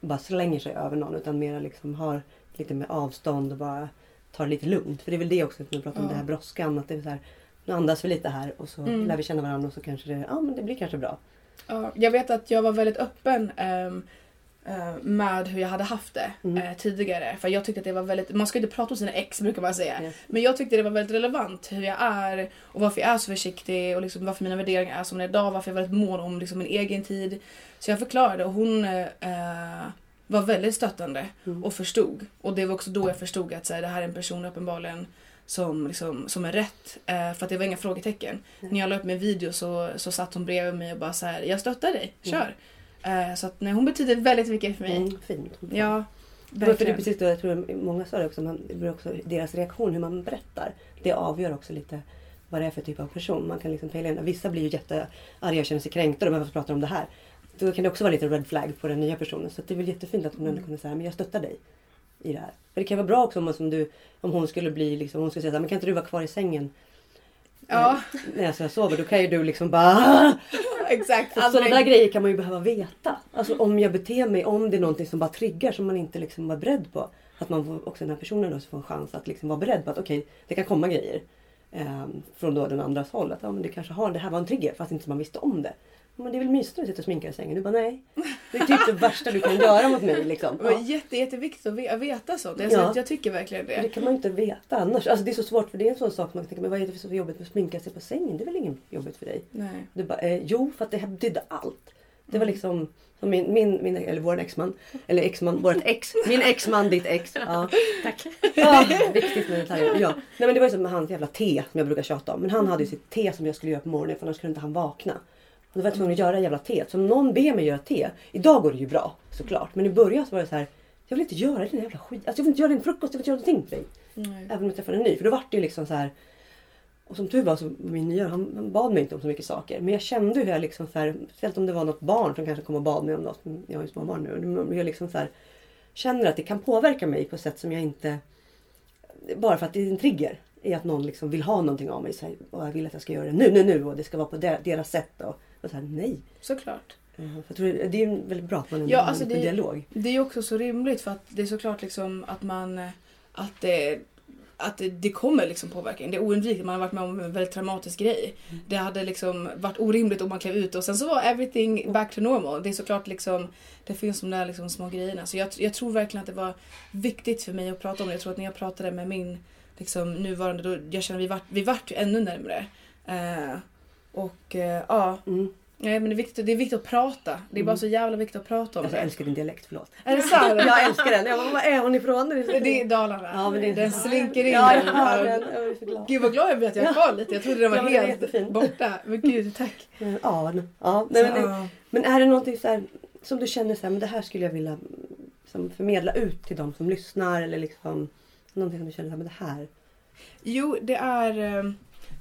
bara slänger sig över någon utan mera liksom har lite med avstånd och bara ta det lite lugnt. För det är väl det också när vi pratar om det här brådskan. Att det är så här, nu andas vi lite här och så mm. lär vi känna varandra och så kanske det, ja, men det blir kanske bra.
Ja, jag vet att jag var väldigt öppen um, uh, med hur jag hade haft det mm. uh, tidigare. För jag tyckte att det var väldigt, man ska inte prata om sina ex brukar man säga. Yes. Men jag tyckte det var väldigt relevant hur jag är och varför jag är så försiktig och liksom varför mina värderingar är som de är idag. Varför jag är väldigt mån om liksom min egen tid. Så jag förklarade och hon uh, var väldigt stöttande mm. och förstod. Och det var också då jag förstod att så här, det här är en person uppenbarligen som, liksom, som är rätt. Eh, för att det var inga frågetecken. Mm. När jag la upp min video så, så satt hon bredvid mig och bara så här, jag stöttar dig, mm. kör. Mm. Eh, så att nej, hon betyder väldigt mycket för mig.
Mm, fint.
Ja,
verkligen. För det precis jag tror många sa det också, man, det också, deras reaktion, hur man berättar. Det avgör också lite vad det är för typ av person. Man kan liksom Vissa blir ju jättearga och känner sig kränkta. De pratar om det här då kan det också vara lite red flag på den nya personen. Så det är väl jättefint att hon ändå kunde säga men jag stöttar dig i det här. För det kan vara bra också om, som du, om hon skulle bli liksom, hon skulle säga så här, men kan inte du vara kvar i sängen?
Ja.
När jag sover, då kan ju du liksom bara (laughs)
Exakt.
För sådana där grejer kan man ju behöva veta. Alltså om jag beter mig, om det är någonting som bara triggar som man inte liksom var beredd på. Att man får, också den här personen då får en chans att liksom vara beredd på att okej, okay, det kan komma grejer. Eh, från då den andras håll. Att ja, men det kanske har, det här var en trigger fast inte man visste om det. Men det är väl mysigt att sitta och sminka i sängen? Du bara nej. Det är typ det värsta du kan göra mot mig. Liksom.
Det är jätte, jätteviktigt att veta sånt. Alltså, ja. Jag tycker verkligen det.
Det kan man ju inte veta annars. Alltså, det är så svårt för det är en sån sak man tänka, men vad är det för så jobbigt med att sminka sig på sängen? Det är väl inget jobbigt för dig?
Nej.
Du bara, eh, jo för att det här betydde allt. Det var mm. liksom som min, min, min eller vår exman. Eller exman, vårt ex. Min exman, ditt ex. (laughs) Ja.
Tack.
Ja, viktigt med detaljer. Ja. Nej men det var ju som med hans jävla te som jag brukar tjata om. Men han hade ju sitt te som jag skulle göra på morgonen för annars kunde inte han vakna. Och då var jag tvungen att göra jävla te. Så om någon ber mig göra te. Idag går det ju bra såklart. Men i början så var det så här. Jag vill inte göra din jävla skit. Alltså jag vill inte göra din frukost. Jag vill inte göra någonting för dig. Nej. Även om jag träffade en ny. För då vart det ju liksom så här. Och som tur var så min nya han, han bad mig inte om så mycket saker. Men jag kände hur jag liksom så här. Speciellt om det var något barn som kanske kom och bad mig om något. Jag har ju små barn nu. Jag liksom så här, känner att det kan påverka mig på ett sätt som jag inte... Bara för att det är en trigger. I att någon liksom vill ha någonting av mig. Så här, och jag vill att jag ska göra det nu, nu, nu. Och det ska vara på deras sätt. Och, och så här, nej.
Såklart.
Jag tror det är väldigt bra att man ja, alltså det, dialog.
Det är också så rimligt för att det är såklart liksom att man... Att det, att det, det kommer liksom påverka en. Det är oundvikligt. Man har varit med om en väldigt traumatisk grej.
Mm.
Det hade liksom varit orimligt om man klev ut och sen så var everything back to normal. Det är såklart liksom, det finns de där liksom små grejerna. Så jag, jag tror verkligen att det var viktigt för mig att prata om det. Jag tror att när jag pratade med min liksom, nuvarande, då, jag känner vi vart, vi vart ju ännu närmare. Eh, och eh, ja,
Mm.
nej, men det är, viktigt, det är viktigt att prata. Det är bara så jävla viktigt att prata om
Alltså, jag
det.
älskar din dialekt, förlåt.
Är det sant? (laughs)
Jag älskar den. Jag bara, vad är hon ifrån? Det är,
är. Dalarna.
Ja, men det är
Den slinker in.
Ja, jag den. Jag är så glad.
Gud vad glad jag blir att jag har kvar lite. Jag trodde den var
Ja, men är
helt
jättefin.
borta. Men gud, tack. (laughs)
Men, Ja, ja. Nej, men, det, men är det någonting så här, som du känner så här, men det här skulle jag vilja som förmedla ut till de som lyssnar eller liksom någonting som du känner så här, men det här.
Jo, det är...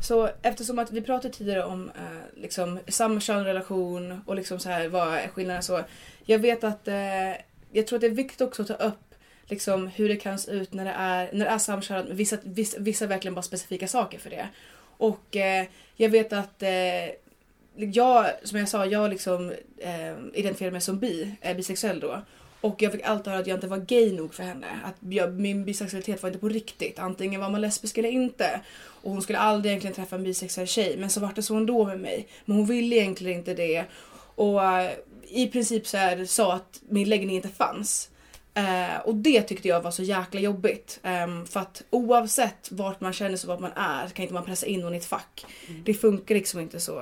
Så eftersom att vi pratade tidigare om eh, liksom samkönad relation och liksom så här, vad är skillnaden så. Jag vet att eh, jag tror att det är viktigt också att ta upp liksom hur det kan se ut när det är, när det är samkönat med vissa, vissa, vissa verkligen bara specifika saker för det. Och eh, jag vet att eh, jag, som jag sa, jag liksom eh, identifierar mig som bi, eh, bisexuell då. Och jag fick alltid höra att jag inte var gay nog för henne. Att jag, min bisexualitet var inte på riktigt. Antingen var man lesbisk eller inte. Och hon skulle aldrig egentligen träffa en bisexuell tjej. Men så var det så ändå med mig. Men hon ville egentligen inte det. Och eh, i princip så här, sa att min läggning inte fanns. Eh, och det tyckte jag var så jäkla jobbigt. Ehm, för att oavsett vart man känner sig, vart man är, kan inte man pressa in någon i ett fack. Det funkar liksom inte så.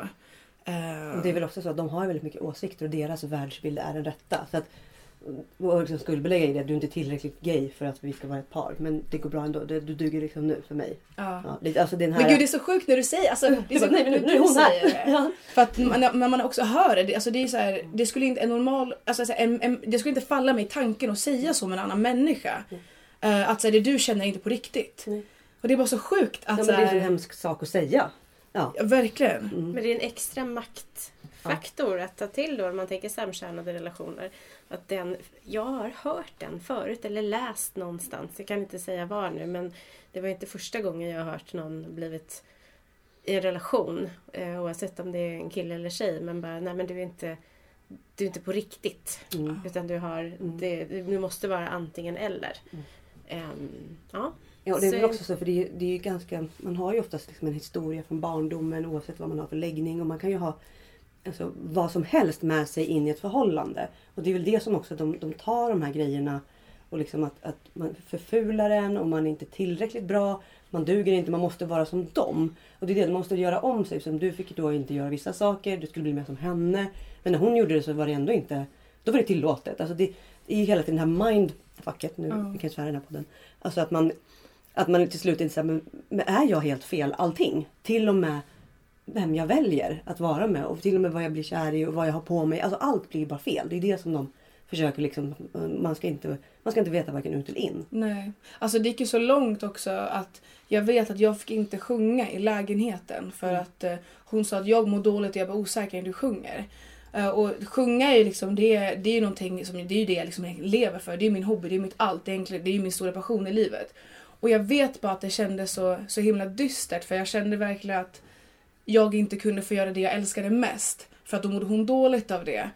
Eh,
Och det är väl också så att de har väldigt mycket åsikter och deras världsbild är den rätta. Så att, och liksom skuldbelägga i det, du är inte tillräckligt gay för att vi ska vara ett par. Men det går bra ändå, det, du duger liksom nu för mig.
ja.
Ja, lite, alltså den här...
Men gud det är så sjukt när du säger alltså, (laughs) det är så
Du nej,
när
nu är
du
hon här. (laughs)
säger det.
Ja.
För att man, när man också hör det, det- alltså det är så här, det skulle inte en normal, alltså så här, en, en, det skulle inte falla mig i tanken att säga så med en annan människa. Eh, att säga det du känner är inte på riktigt.
Nej.
Och det är bara så sjukt att
Ja, men
så
det är en
här,
så hemsk sak att säga. Ja.
ja, verkligen.
Mm.
Men det är en extra maktfaktor att ta till då när man tänker samkönade relationer. Att den, jag har hört den förut eller läst någonstans. Jag kan inte säga var nu men det var inte första gången jag har hört någon blivit i en relation. Eh, oavsett om det är en kille eller tjej. Men bara, nej men du är inte, du är inte på riktigt.
Mm.
Utan du har, det, du måste vara antingen eller. Ehm, ja.
Ja, det är väl också så för det är, det är ju ganska, man har ju oftast liksom en historia från barndomen oavsett vad man har för läggning och man kan ju ha alltså, vad som helst med sig in i ett förhållande. Och det är väl det som också de, de tar de här grejerna och liksom att, att man förfular en och man är inte tillräckligt bra. Man duger inte, man måste vara som dem. Och det är det, man måste göra om sig. Som du fick då inte göra vissa saker, du skulle bli mer som henne. Men när hon gjorde det så var det ändå inte, då var det tillåtet. Alltså det, det är ju hela tiden det här mindfucket, nu
Ja.
vi kan jag svära i den här podden. Alltså att man, att man till slut inte säger, men, men är jag helt fel allting? Till och med vem jag väljer att vara med och till och med vad jag blir kär i och vad jag har på mig. Alltså allt blir bara fel. Det är det som de försöker liksom, man ska inte, man ska inte veta varken ut eller in.
Nej. Alltså det gick ju så långt också att jag vet att jag fick inte sjunga i lägenheten för
Mm.
att eh, hon sa att jag mår dåligt och jag blir osäker när du sjunger. Eh, och sjunga är ju liksom, det, det är ju någonting som, det är ju det jag liksom lever för. Det är min hobby, det är mitt allt. Det är, egentligen, det är min stora passion i livet. Och jag vet bara att det kändes så, så himla dystert för jag kände verkligen att jag inte kunde få göra det jag älskade mest. För att då mådde hon dåligt av det.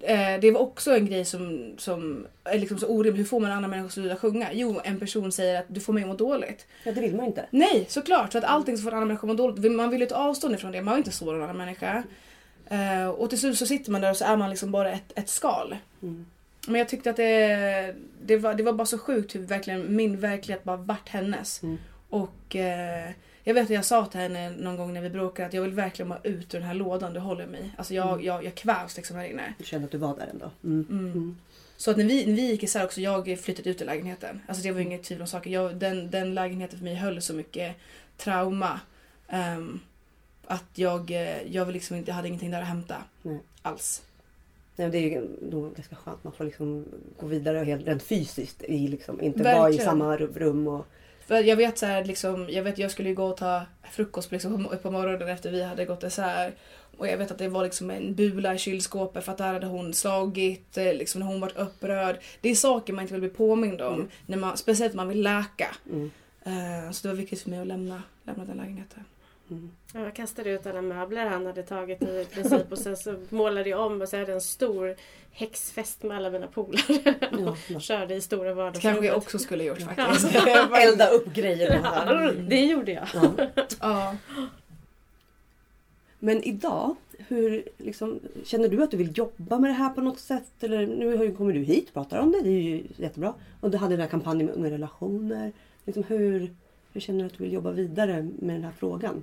Eh, det var också en grej som, som är liksom så orimlig. Hur får man en annan människa att sluta sjunga? Jo, en person säger att du får mig att må dåligt.
Ja, det vill man inte.
Nej, såklart. Så att allting som får en annan människa att må dåligt. Man vill ju ta avstånd ifrån det. Man vill inte såra en annan människa. Eh, och till slut så sitter man där och så är man liksom bara ett, ett skal.
Mm.
Men jag tyckte att det, det, var, det var bara så sjukt hur verkligen min verklighet bara vart hennes.
Mm.
Och eh, jag vet att jag sa till henne någon gång när vi bråkade att jag vill verkligen bara ut ur den här lådan du håller mig i. Alltså jag,
Mm.
jag, jag kvävs liksom här inne.
Du kände att du var där ändå. Mm.
Mm.
Mm.
Så att när vi, när vi gick isär också, jag flyttade ut ur lägenheten. Alltså det var inget tvivel om saker. Jag, den, den lägenheten för mig höll så mycket trauma. ehm, att jag, eh, jag vill liksom inte, jag hade ingenting där att hämta.
Nej.
Alls.
Nej, det är ju nog ganska skönt. Man får liksom gå vidare helt rent fysiskt. I liksom, inte vara i
Verkligen.
samma ru- rum. Och,
För jag vet så här, liksom, jag vet jag skulle ju gå och ta frukost liksom, på, på morgonen efter vi hade gått isär. Och jag vet att det var liksom en bula i kylskåpet för att där hade hon slagit, eh, liksom när hon varit upprörd. Det är saker man inte vill bli påmind om.
Mm.
När man, speciellt när man vill läka.
mm.
Eh, så det var viktigt för mig att lämna, lämna den lägenheten.
Mm.
Jag kastade ut alla möbler han hade tagit i princip och sen så målade jag om och så hade jag en stor häxfest med alla mina polare.
Ja, (laughs)
och körde i stora
Det
vardagsrummet.
kanske jag också skulle gjort
Ja.
faktiskt. (laughs) (laughs)
Elda upp grejer.
Ja, det gjorde jag.
Ja.
ja.
Men idag, hur, liksom, känner du att du vill jobba med det här på något sätt? Eller, nu kommer du hit och pratar om det, det är ju jättebra. Och du hade den här kampanjen med unga relationer. Liksom, hur, hur känner du att du vill jobba vidare med den här frågan?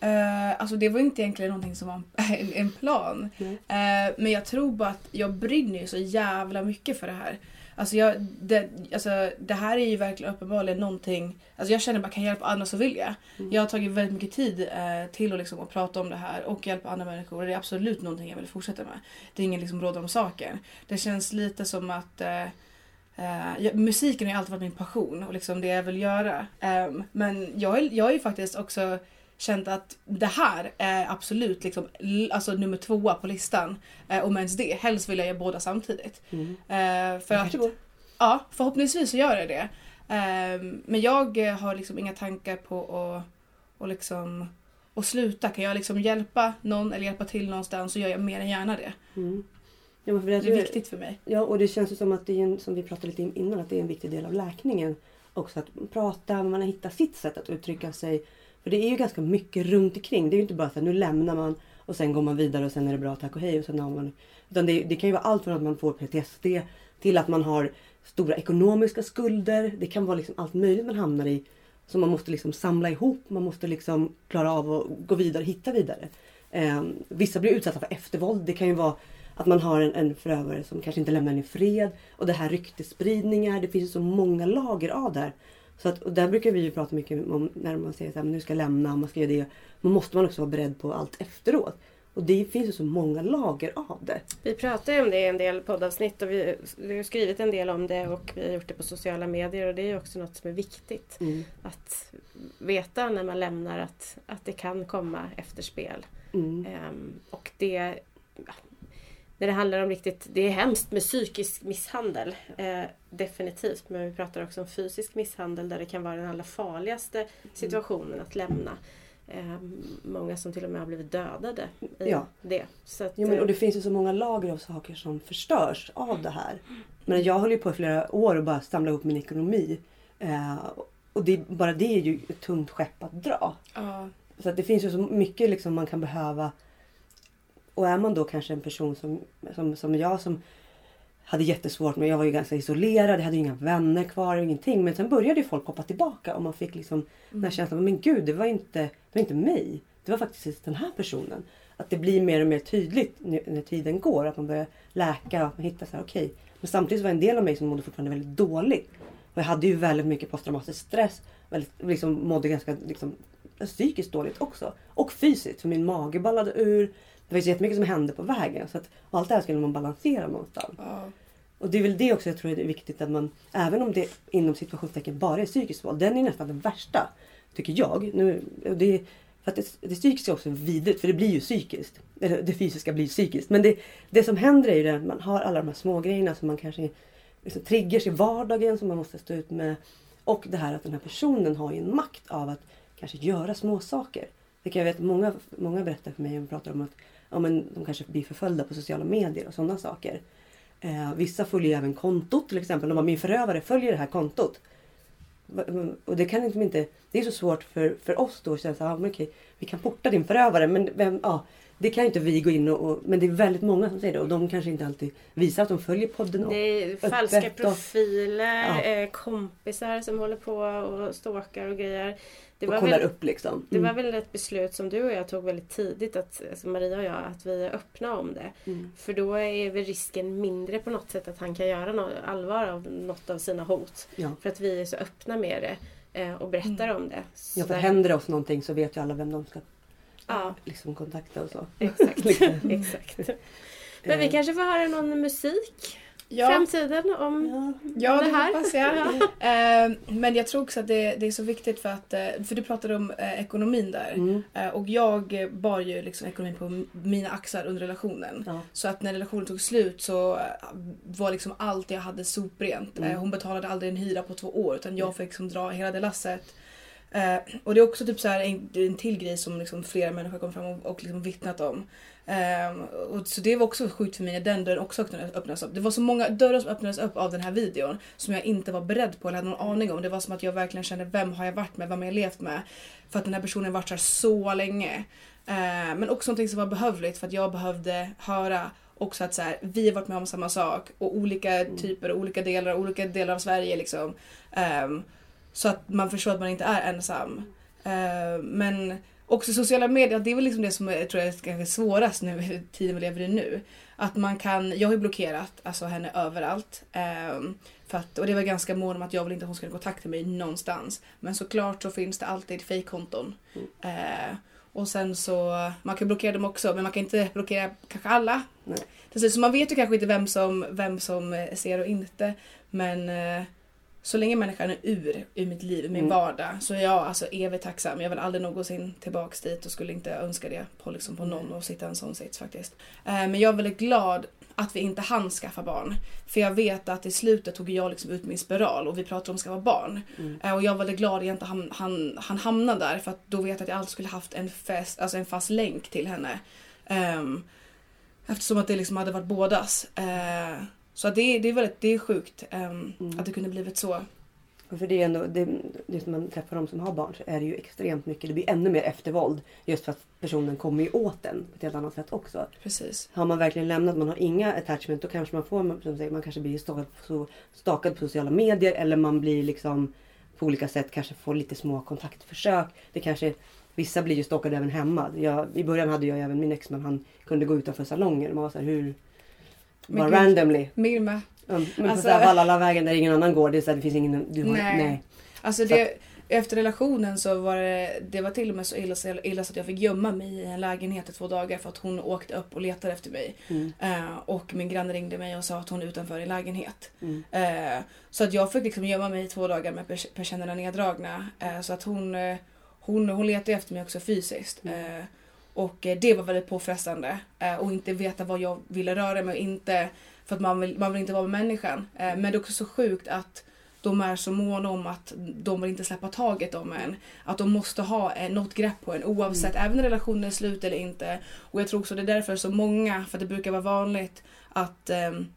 Eh, alltså det var inte egentligen någonting som var (laughs) en, en plan.
Nej.
Eh, men jag tror bara att jag brinner ju så jävla mycket för det här. Alltså, jag, det, alltså det här är ju verkligen uppenbarligen någonting... Alltså jag känner bara kan jag hjälpa andra så vill jag.
Mm.
Jag har tagit väldigt mycket tid eh, till att, liksom, att prata om det här och hjälpa andra människor. Det är absolut någonting jag vill fortsätta med. Det är ingen liksom, råd om saken. Det känns lite som att eh, jag, musiken har ju alltid varit min passion och liksom det jag vill göra. Ehm, men jag, är- jag har ju faktiskt också känt att det här är absolut liksom, alltså nummer tvåa på listan. Eh, om ens det. Helst vill jag göra båda samtidigt.
Mm.
Eh, för
Det
att, ja, förhoppningsvis så gör det det. Ehm, men jag eh, har liksom inga tankar på att och liksom, och sluta. Kan jag liksom hjälpa någon eller hjälpa till någonstans så gör jag mer än gärna det.
Mm. Ja, men för det,
Det är viktigt för mig.
Ja, och det känns ju som att det är en, som vi pratade lite in- innan, att det är en viktig del av läkningen. Också att prata, man har hittat sitt sätt att uttrycka sig. För det är ju ganska mycket runt omkring. Det är ju inte bara så att nu lämnar man och sen går man vidare och sen är det bra, tack och hej. Och sen har man, utan det, det kan ju vara allt från att man får PTSD till att man har stora ekonomiska skulder. Det kan vara liksom allt möjligt man hamnar i. Som man måste liksom samla ihop. Man måste liksom klara av att gå vidare och hitta vidare. Eh, vissa blir utsatta för eftervåld. Det kan ju vara att man har en, en förövare som kanske inte lämnar en i fred. Och det här ryktesspridningar. Det finns ju så många lager av det här. Så att, och där brukar vi ju prata mycket om när man säger att nu ska jag lämna, man ska göra det. Man måste man också vara beredd på allt efteråt. Och det finns ju så många lager av det.
Vi pratar ju om det i en del poddavsnitt och vi, vi har skrivit en del om det och vi har gjort det på sociala medier och det är ju också något som är viktigt. Att veta när man lämnar att, att det kan komma efterspel.
Mm.
Ehm, och det när det handlar om riktigt, det är hemskt med psykisk misshandel. Eh, definitivt. Men vi pratar också om fysisk misshandel där det kan vara den allra farligaste situationen att lämna. Ehm, många som till och med har blivit dödade i
Ja.
det. Så att,
Jo, men,
eh,
och det finns ju så många lager av saker som förstörs av det här. Men jag höll ju på i flera år och bara samla ihop min ekonomi. Eh, och det, bara det är ju ett tungt skepp att dra.
Ja.
Så att det finns ju så mycket liksom man kan behöva. Och är man då kanske en person som, som, som jag som hade jättesvårt med, jag var ju ganska isolerad, jag hade ju inga vänner kvar, ingenting. Men sen började ju folk hoppa tillbaka och man fick liksom den här känslan, men gud det var inte, det var inte mig. Det var faktiskt den här personen. Att det blir mer och mer tydligt nu- när tiden går. Att man börjar läka och man hittar så här, okej. Men samtidigt var en del av mig som mådde fortfarande väldigt dåligt. Och jag hade ju väldigt mycket posttraumatisk stress. Väldigt, liksom, mådde ganska liksom, psykiskt dåligt också. Och fysiskt. För min mage ballade ur. Det var ju så jättemycket som hände på vägen. Så att, allt det här skulle man balansera någonstans.
Ja.
Och det är väl det också jag tror är viktigt att man, även om det inom situationstecken bara är psykiskt våld, den är nästan den värsta. Tycker jag. Nu, det, för att det, det psykiska är också vidrigt, för det blir ju psykiskt. Eller det fysiska blir psykiskt. Men det, det som händer är ju det att man har alla de här små grejerna som man kanske liksom, triggers i vardagen som man måste stå ut med. Och det här att den här personen har ju en makt av att kanske göra små saker. Det kan jag vet många, många berättar för mig och pratar om att ja, men de kanske blir förföljda på sociala medier och sådana saker. Eh, vissa följer även kontot till exempel. De bara, min förövare följer det här kontot. Och det kan liksom inte... Det är så svårt för, för oss då att känna så här, ah, men okej, vi kan porta din förövare men vem, ja, det kan inte vi gå in och, och... Men det är väldigt många som säger det och de kanske inte alltid visar att de följer podden. Och,
Det är falska
öppet och-
profiler,
Ja.
eh, kompisar som håller på och stalkar och grejer. Det
och
var,
kollar
väl,
upp liksom.
det var
Mm.
väl ett beslut som du och jag tog väldigt tidigt, att, alltså Maria och jag, att vi är öppna om det.
Mm.
För då är väl risken mindre på något sätt att han kan göra något allvar av något av sina hot.
Ja.
För att vi är så öppna med det eh, och berättar om det. Så
ja, för
där-
händer det oss någonting så vet ju alla vem de ska
Ja,
liksom kontakta och så.
exakt. (laughs)
Liksom.
exakt. Men vi
Eh,
kanske får höra någon musik i
Ja,
framtiden om
Ja.
ja det
det här.
hoppas jag. (laughs) Eh, men jag tror också att det, det är så viktigt för att, eh, för du pratade om ekonomin där.
Mm.
Och jag bar ju liksom ekonomin på mina axlar under relationen.
Ja.
Så att när relationen tog slut så var liksom allt jag hade soprent.
Mm.
Hon betalade aldrig en hyra på två år utan jag fick liksom dra hela det lasset. Eh, och det är också typ så här en, en till grej som liksom flera människor kom fram och, och liksom vittnat om. Um, och så det var också sjukt för mig när den dörren också öppnades upp. Det var så många dörrar som öppnades upp av den här videon som jag inte var beredd på eller hade någon aning om. Det var som att jag verkligen kände vem har jag varit med, vem har jag levt med? För att den här personen varit så så länge. Uh, men också någonting som var behövligt för att jag behövde höra också att så här, vi har varit med om samma sak och olika mm. typer, olika delar, olika delar av Sverige liksom. Um, så att man förstår att man inte är ensam. Uh, men också sociala medier, det är väl liksom det som jag tror är kanske svårast nu i tiden vi lever i nu. Att man kan, jag har ju blockerat alltså, henne överallt. Um, för att, och det var ganska mån om att jag vill inte att hon ska kontakta mig någonstans. Men såklart så finns det alltid fejkkonton. Mm. Uh, och sen så, man kan blockera dem också men man kan inte blockera kanske alla. Nej. Så man vet ju kanske inte vem som, vem som ser och inte. Men uh, så länge människan är ur, ur mitt liv, ur min mm. vardag, så är jag alltså evigt tacksam. Jag vill aldrig någonsin tillbaks dit och skulle inte önska det på, liksom, på någon och sitta i en sån sits faktiskt. Eh, men jag är väldigt glad att vi inte hann skaffa barn. För jag vet att i slutet tog jag liksom ut min spiral och vi pratade om att skaffa barn. Mm. Eh, och jag var väldigt glad att jag inte han, han, han hamnade där för att då vet jag att jag alltid skulle haft en, fest, alltså en fast länk till henne. Um, eftersom att det liksom hade varit bådas. Så det, det är väldigt det är sjukt um, mm. att det kunde blivit så.
för det är ändå, det, just när man träffar de som har barn så är det ju extremt mycket, det blir ännu mer eftervåld. Just för att personen kommer ju åt den på ett helt annat sätt också.
Precis.
Har man verkligen lämnat, man har inga attachment, då kanske man får, som säger, man kanske blir stakad på, stakad på sociala medier eller man blir liksom på olika sätt kanske får lite små kontaktförsök. Det kanske, vissa blir ju stalkade även hemma. Jag, I början hade jag även min exman, han kunde gå utanför salongen. Man var så här, hur bara randomly.
Min med.
Mm, men alltså, på Vallala-vägen där ingen annan går. Det, så här, det finns ingen... Du har, nej. nej.
Alltså det, efter relationen så var det, det var till och med så illa, så illa så att jag fick gömma mig i en lägenhet i två dagar för att hon åkte upp och letade efter mig. Mm. Uh, och min granne ringde mig och sa att hon är utanför i en lägenhet. Mm. Uh, så att jag fick liksom gömma mig i två dagar med persiennerna neddragna. Uh, så att hon, hon, hon letade efter mig också fysiskt. Mm. Och eh, det var väldigt påfrestande. Eh, och inte veta vad jag ville röra mig och inte. För att man vill, man vill inte vara med människan. Eh, men det är också så sjukt att de är så måna om att de vill inte släppa taget om en. Att de måste ha något grepp på en oavsett, mm. även när relationen är slut eller inte. Och jag tror också det är därför så många, för det brukar vara vanligt att um,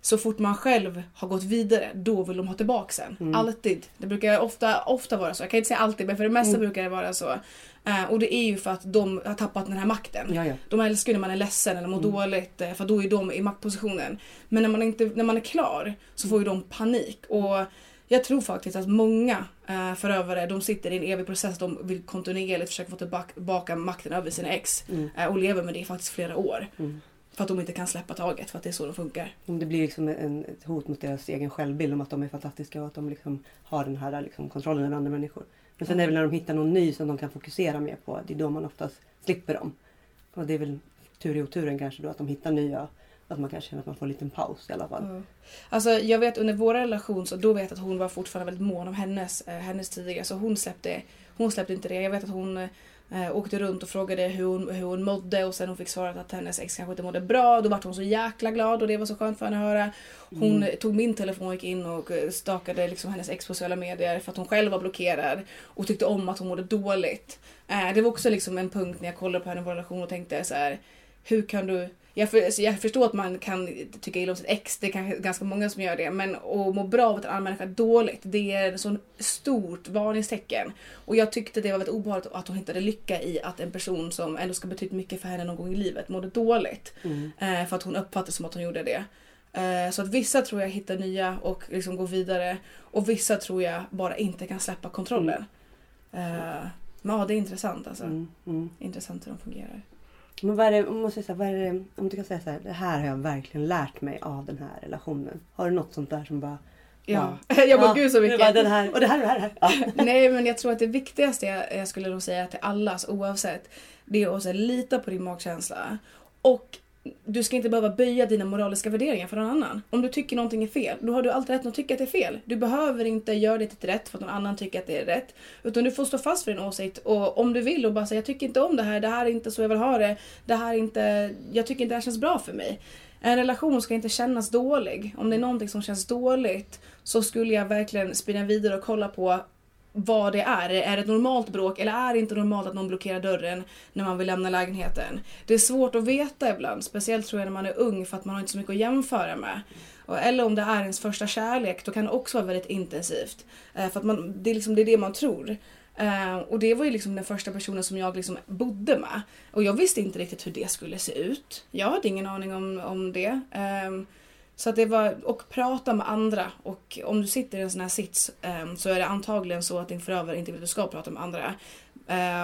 så fort man själv har gått vidare, då vill de ha tillbaka en. Mm. Alltid. Det brukar ofta, ofta vara så. Jag kan inte säga alltid, men för det mesta mm. brukar det vara så. Uh, och det är ju för att de har tappat den här makten.
Ja, ja.
De älskar ju när man är ledsen eller mår mm. dåligt, uh, för då är de i maktpositionen. Men när man, inte, när man är klar så får ju de panik. Och jag tror faktiskt att många uh, förövare de sitter i en evig process. De vill kontinuerligt försöka få tillbaka makten över sina ex. Mm. och lever med det i faktiskt flera år. Mm. För att de inte kan släppa taget för att det är så de funkar.
Det blir liksom en, ett hot mot deras egen självbild om att de är fantastiska och att de liksom har den här liksom kontrollen över andra människor. Men sen är det väl när de hittar någon ny som de kan fokusera mer på. Det är då man oftast slipper dem. Och det är väl tur i oturen kanske då att de hittar nya. Att man kanske känner att man får en liten paus i alla fall. Mm.
Alltså jag vet under vår relation så då vet jag att hon var fortfarande väldigt mån om hennes, eh, hennes tidigare. Så hon släppte, hon släppte inte det. Jag vet att hon eh, eh, åkte runt och frågade hur hon, hur hon mådde och sen hon fick svaret att hennes ex kanske inte mådde bra. Då var hon så jäkla glad och det var så skönt för henne att höra. Hon mm. tog min telefon och gick in och eh, stakade liksom hennes ex på sociala medier för att hon själv var blockerad och tyckte om att hon mådde dåligt. Eh, det var också liksom en punkt när jag kollade på henne och relation och tänkte så här, hur kan du jag, för, alltså jag förstår att man kan tycka illa om sitt ex, det är kanske ganska många som gör det. Men att må bra av att en annan människa dåligt, det är ett så stort varningstecken. Och jag tyckte det var väldigt obehagligt att hon hittade lycka i att en person som ändå ska betyda mycket för henne någon gång i livet mådde dåligt. Mm. Eh, för att hon uppfattade som att hon gjorde det. Eh, så att vissa tror jag hittar nya och liksom går vidare. Och vissa tror jag bara inte kan släppa kontrollen. Mm. Eh, men ja, det är intressant alltså. Mm. mm. Intressant hur de fungerar.
Men vad är det, om, så här, vad är det, om du kan säga så här, det här har jag verkligen lärt mig av den här relationen. Har du något sånt där som bara
Ja, ja. (laughs) jag bara ja, gud så mycket.
Bara, den här, och det här och det här. Ja. (laughs)
Nej men jag tror att det viktigaste jag, jag skulle nog säga till alla, oavsett, det är att lita på din magkänsla. Och du ska inte behöva böja dina moraliska värderingar för någon annan. Om du tycker någonting är fel, då har du alltid rätt att tycka att det är fel. Du behöver inte göra det till rätt för att någon annan tycker att det är rätt. Utan du får stå fast för din åsikt och om du vill och bara säga jag tycker inte om det här, det här är inte så jag vill ha det. Det här är inte, jag tycker inte det här känns bra för mig. En relation ska inte kännas dålig. Om det är någonting som känns dåligt så skulle jag verkligen spinna vidare och kolla på vad det är. Är det ett normalt bråk eller är det inte normalt att någon blockerar dörren när man vill lämna lägenheten? Det är svårt att veta ibland, speciellt tror jag när man är ung för att man har inte så mycket att jämföra med. Eller om det är ens första kärlek, då kan det också vara väldigt intensivt. Eh, för att man, det, är liksom, det är det man tror. Eh, och det var ju liksom den första personen som jag liksom bodde med. Och jag visste inte riktigt hur det skulle se ut. Jag hade ingen aning om, om det. Ehm, så att det var, och prata med andra. Och om du sitter i en sån här sits um, så är det antagligen så att din förövare inte vill att du ska prata med andra.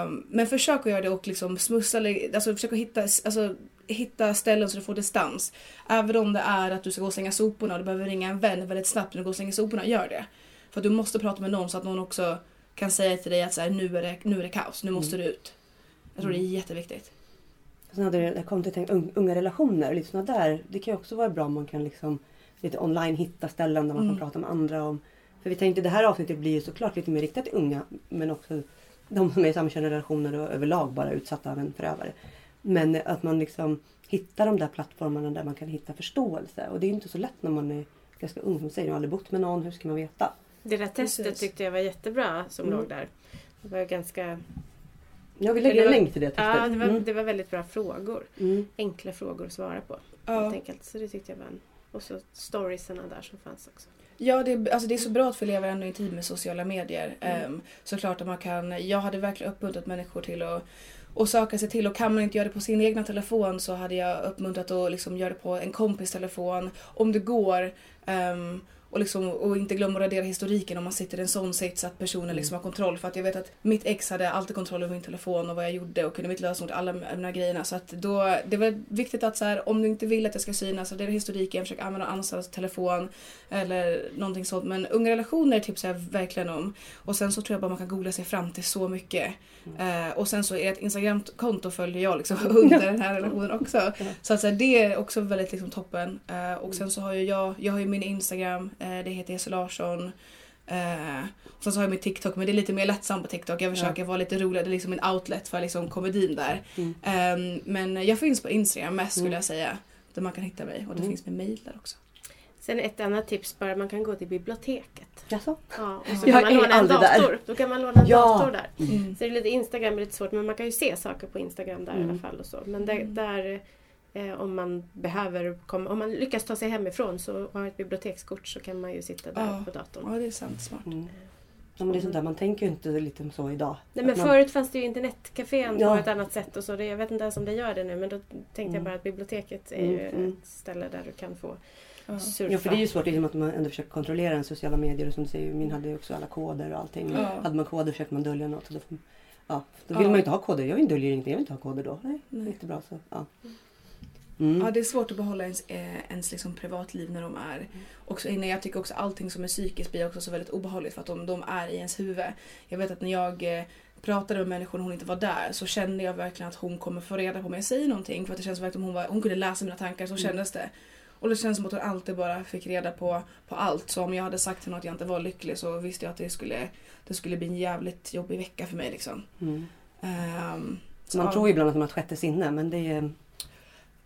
Um, men försök att göra det och liksom smussa, alltså försök att hitta, alltså, hitta ställen så du får distans. Även om det är att du ska gå och slänga soporna och du behöver ringa en vän väldigt snabbt när du går och slänger soporna, gör det. För du måste prata med någon så att någon också kan säga till dig att så här, nu, är det, nu är det kaos, nu måste mm. du ut. Jag tror det är jätteviktigt.
Sen hade det kommit till unga relationer, lite såna där. Det kan ju också vara bra om man kan liksom lite online hitta ställen där man mm. kan prata med andra om. För vi tänkte det här avsnittet blir ju såklart lite mer riktat till unga men också de som är i samkönade relationer och överlag bara utsatta av en förövare. Men att man liksom hittar de där plattformarna där man kan hitta förståelse. Och det är inte så lätt när man är ganska ung. Som säger, jag har aldrig bott med någon, hur ska man veta?
Det där testet Precis. tyckte jag var jättebra som mm. låg där. Det var ganska...
Ja, vi lägger en länk till det.
Ja, det var, mm. det var väldigt bra frågor. Mm. Enkla frågor att svara på. Ja. Helt enkelt. Så det tyckte jag var en... Och så storiesarna där som fanns också.
Ja, det, alltså det är så bra att få leva ändå i tid med sociala medier. Mm. Um, såklart att man kan, jag hade verkligen uppmuntrat människor till att och söka sig till och kan man inte göra det på sin egna telefon så hade jag uppmuntrat att liksom göra det på en kompis telefon om det går. Um, och, liksom, och inte glömma att radera historiken om man sitter i en sån sits att personen mm. liksom har kontroll. För att jag vet att mitt ex hade alltid kontroll över min telefon och vad jag gjorde och kunde mitt lösenord alla de här grejerna. Så att då, det var viktigt att så här, om du inte vill att jag ska synas, radera historiken, försök använda annans telefon eller någonting sånt. Men unga relationer tipsar jag verkligen om. Och sen så tror jag bara man kan googla sig fram till så mycket. Mm. Uh, och sen så är ett Instagramkonto följer jag liksom (laughs) under den här relationen också. Så att så här, det är också väldigt liksom, toppen. Uh, och sen så har ju jag, jag har ju min Instagram Eh, det heter Jesse Larsson. Eh, och sen så har jag min TikTok men det är lite mer lättsamt på TikTok. Jag försöker ja. vara lite rolig. Det är liksom en outlet för liksom komedin där. Mm. Eh, men jag finns på Instagram mest skulle mm. jag säga. Där man kan hitta mig och det mm. finns med mail där också.
Sen ett annat tips bara, man kan gå till biblioteket.
Jaså?
Ja, och så kan man låna en dator. Där. Då kan man låna en ja. dator där. Mm. Så det är lite Instagram är lite svårt men man kan ju se saker på Instagram där mm. i alla fall. Och så. Men där, mm. där Eh, om man behöver komma, om man lyckas ta sig hemifrån så har ett bibliotekskort så kan man ju sitta där ja. på datorn.
Ja, det är sant. Smart. Mm.
Ja, men det är sånt där, man tänker ju inte lite så idag.
Nej men man... förut fanns det ju internetcafén ja. på ett annat sätt och så. Det, jag vet inte ens om det gör det nu men då tänkte mm. jag bara att biblioteket är mm. ju mm. ett ställe där du kan få
ja. surfa. Ja för det är ju svårt liksom, att man ändå försöker kontrollera en sociala medier och som du säger, min hade ju också alla koder och allting. Ja. Hade man koder försökte man dölja något. Och då, ja, då vill man ju inte ha koder. Jag döljer ingenting, jag vill inte ha koder då. Nej, Nej. inte bra så. Ja. Mm.
Mm. Ja, det är svårt att behålla ens, eh, ens liksom privatliv när de är... Mm. Också, jag tycker också allting som är psykiskt blir också så väldigt obehagligt för att de, de är i ens huvud. Jag vet att när jag eh, pratade med människor när hon inte var där så kände jag verkligen att hon kommer få reda på om jag säger någonting. För att det känns verkligen hon, var, hon kunde läsa mina tankar, så mm. kändes det. Och det känns som att hon alltid bara fick reda på, på allt. Så om jag hade sagt till henne att jag inte var lycklig så visste jag att det skulle, det skulle bli en jävligt jobbig vecka för mig. Liksom.
Mm. Um, man så, tror ibland att man har ett sjätte sinne men det är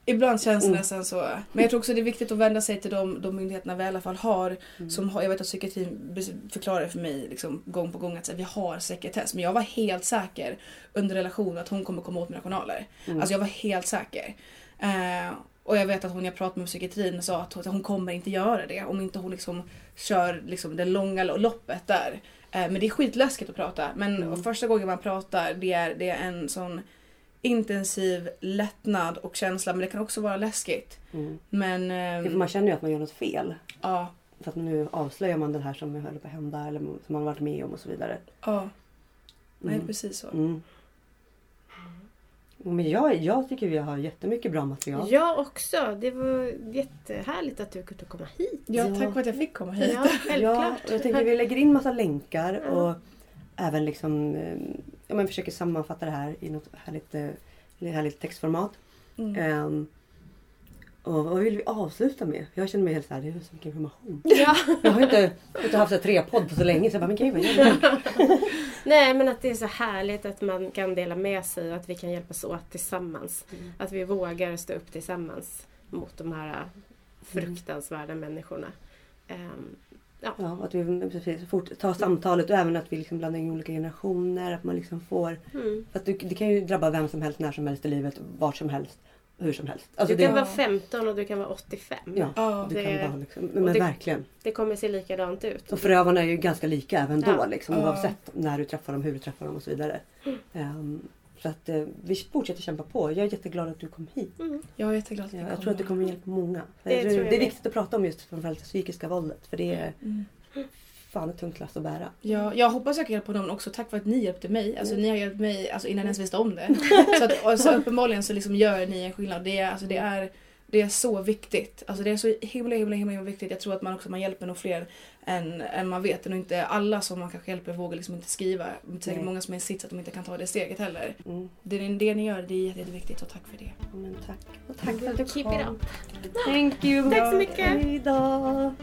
Ibland känns det mm. nästan så. Men jag tror också det är viktigt att vända sig till de, de myndigheterna vi i alla fall har. Mm. Som har jag vet att psykiatrin förklarar för mig liksom, gång på gång att här, vi har sekretess. Men jag var helt säker under relationen att hon kommer komma åt mina journaler. Mm. Alltså jag var helt säker. Uh, och jag vet att hon jag pratade med psykiatrin sa att hon, kommer inte göra det om inte hon liksom kör liksom det långa loppet där. Uh, men det är skitläskigt att prata. Men mm. första gången man pratar det är, det är en sån intensiv lättnad och känsla men det kan också vara läskigt. Mm. Men,
um, man känner ju att man gör något fel.
Ja.
För att nu avslöjar man det här som höll på att hända eller som man varit med om och så vidare.
Ja. Nej mm. precis så. Mm.
Men jag, jag tycker vi har jättemycket bra material.
Jag också. Det var jättehärligt att du kunde komma hit.
Ja, tack för att jag fick komma hit.
Ja, självklart.
Ja, jag tänker vi lägger in massa länkar ja. och även liksom eh, ja, men försöker sammanfatta det här i något härligt, eh, härligt textformat. Mm. Um, och vad vill vi avsluta med? Jag känner mig helt såhär, det är så mycket information.
Ja.
Jag har inte, inte haft tre podd på så länge så jag bara, men gud vad (laughs)
Nej men att det är så härligt att man kan dela med sig och att vi kan hjälpas åt tillsammans. Mm. Att vi vågar stå upp tillsammans mot de här fruktansvärda mm. människorna. Um, Ja.
Ja, att vi precis, fort, tar samtalet och även att vi liksom blandar in olika generationer. Att man liksom får...
Mm.
För att du, det kan ju drabba vem som helst, när som helst i livet, vart som helst, hur som helst. Alltså
Du kan
det,
vara 15 och du kan vara 85.
Ja,
Ja,
du
det-
kan vara liksom, men
det-
verkligen.
Det kommer se likadant ut.
Och förövarna är ju ganska lika även då.
Ja.
Liksom,
Ja.
Oavsett när du träffar dem, hur du träffar dem och så vidare. Ehm, så att eh, vi fortsätter kämpa på. Jag är jätteglad att du kom hit.
Mm.
Jag är jätteglad att
Ja,
vi
jag tror att det kommer hjälpa många.
Det
jag det är viktigt att prata om just framförallt det psykiska våldet. För det är
Mm.
fan ett tungt lass att bära.
Ja, jag hoppas jag kan hjälpa dem också tack för att ni hjälpte mig. Alltså,
Mm.
Ni har hjälpt mig alltså, innan jag ens visste om det. (laughs) så, att, och så uppenbarligen så liksom gör ni en skillnad. Det är, alltså, det är, det är så viktigt. Alltså, det är så himla, himla, himla, himla viktigt. Jag tror att man också man hjälper nog fler än, än man vet. Och inte alla som man kanske hjälper vågar liksom inte skriva. Det är säkert många som är i sits att de inte kan ta det steget heller.
Mm.
Det, det ni gör det är jätte- jätteviktigt och tack för det.
Men tack. Och tack för att du
Keep
kom.
it up.
Thank you.
Tack så mycket.
Hej då.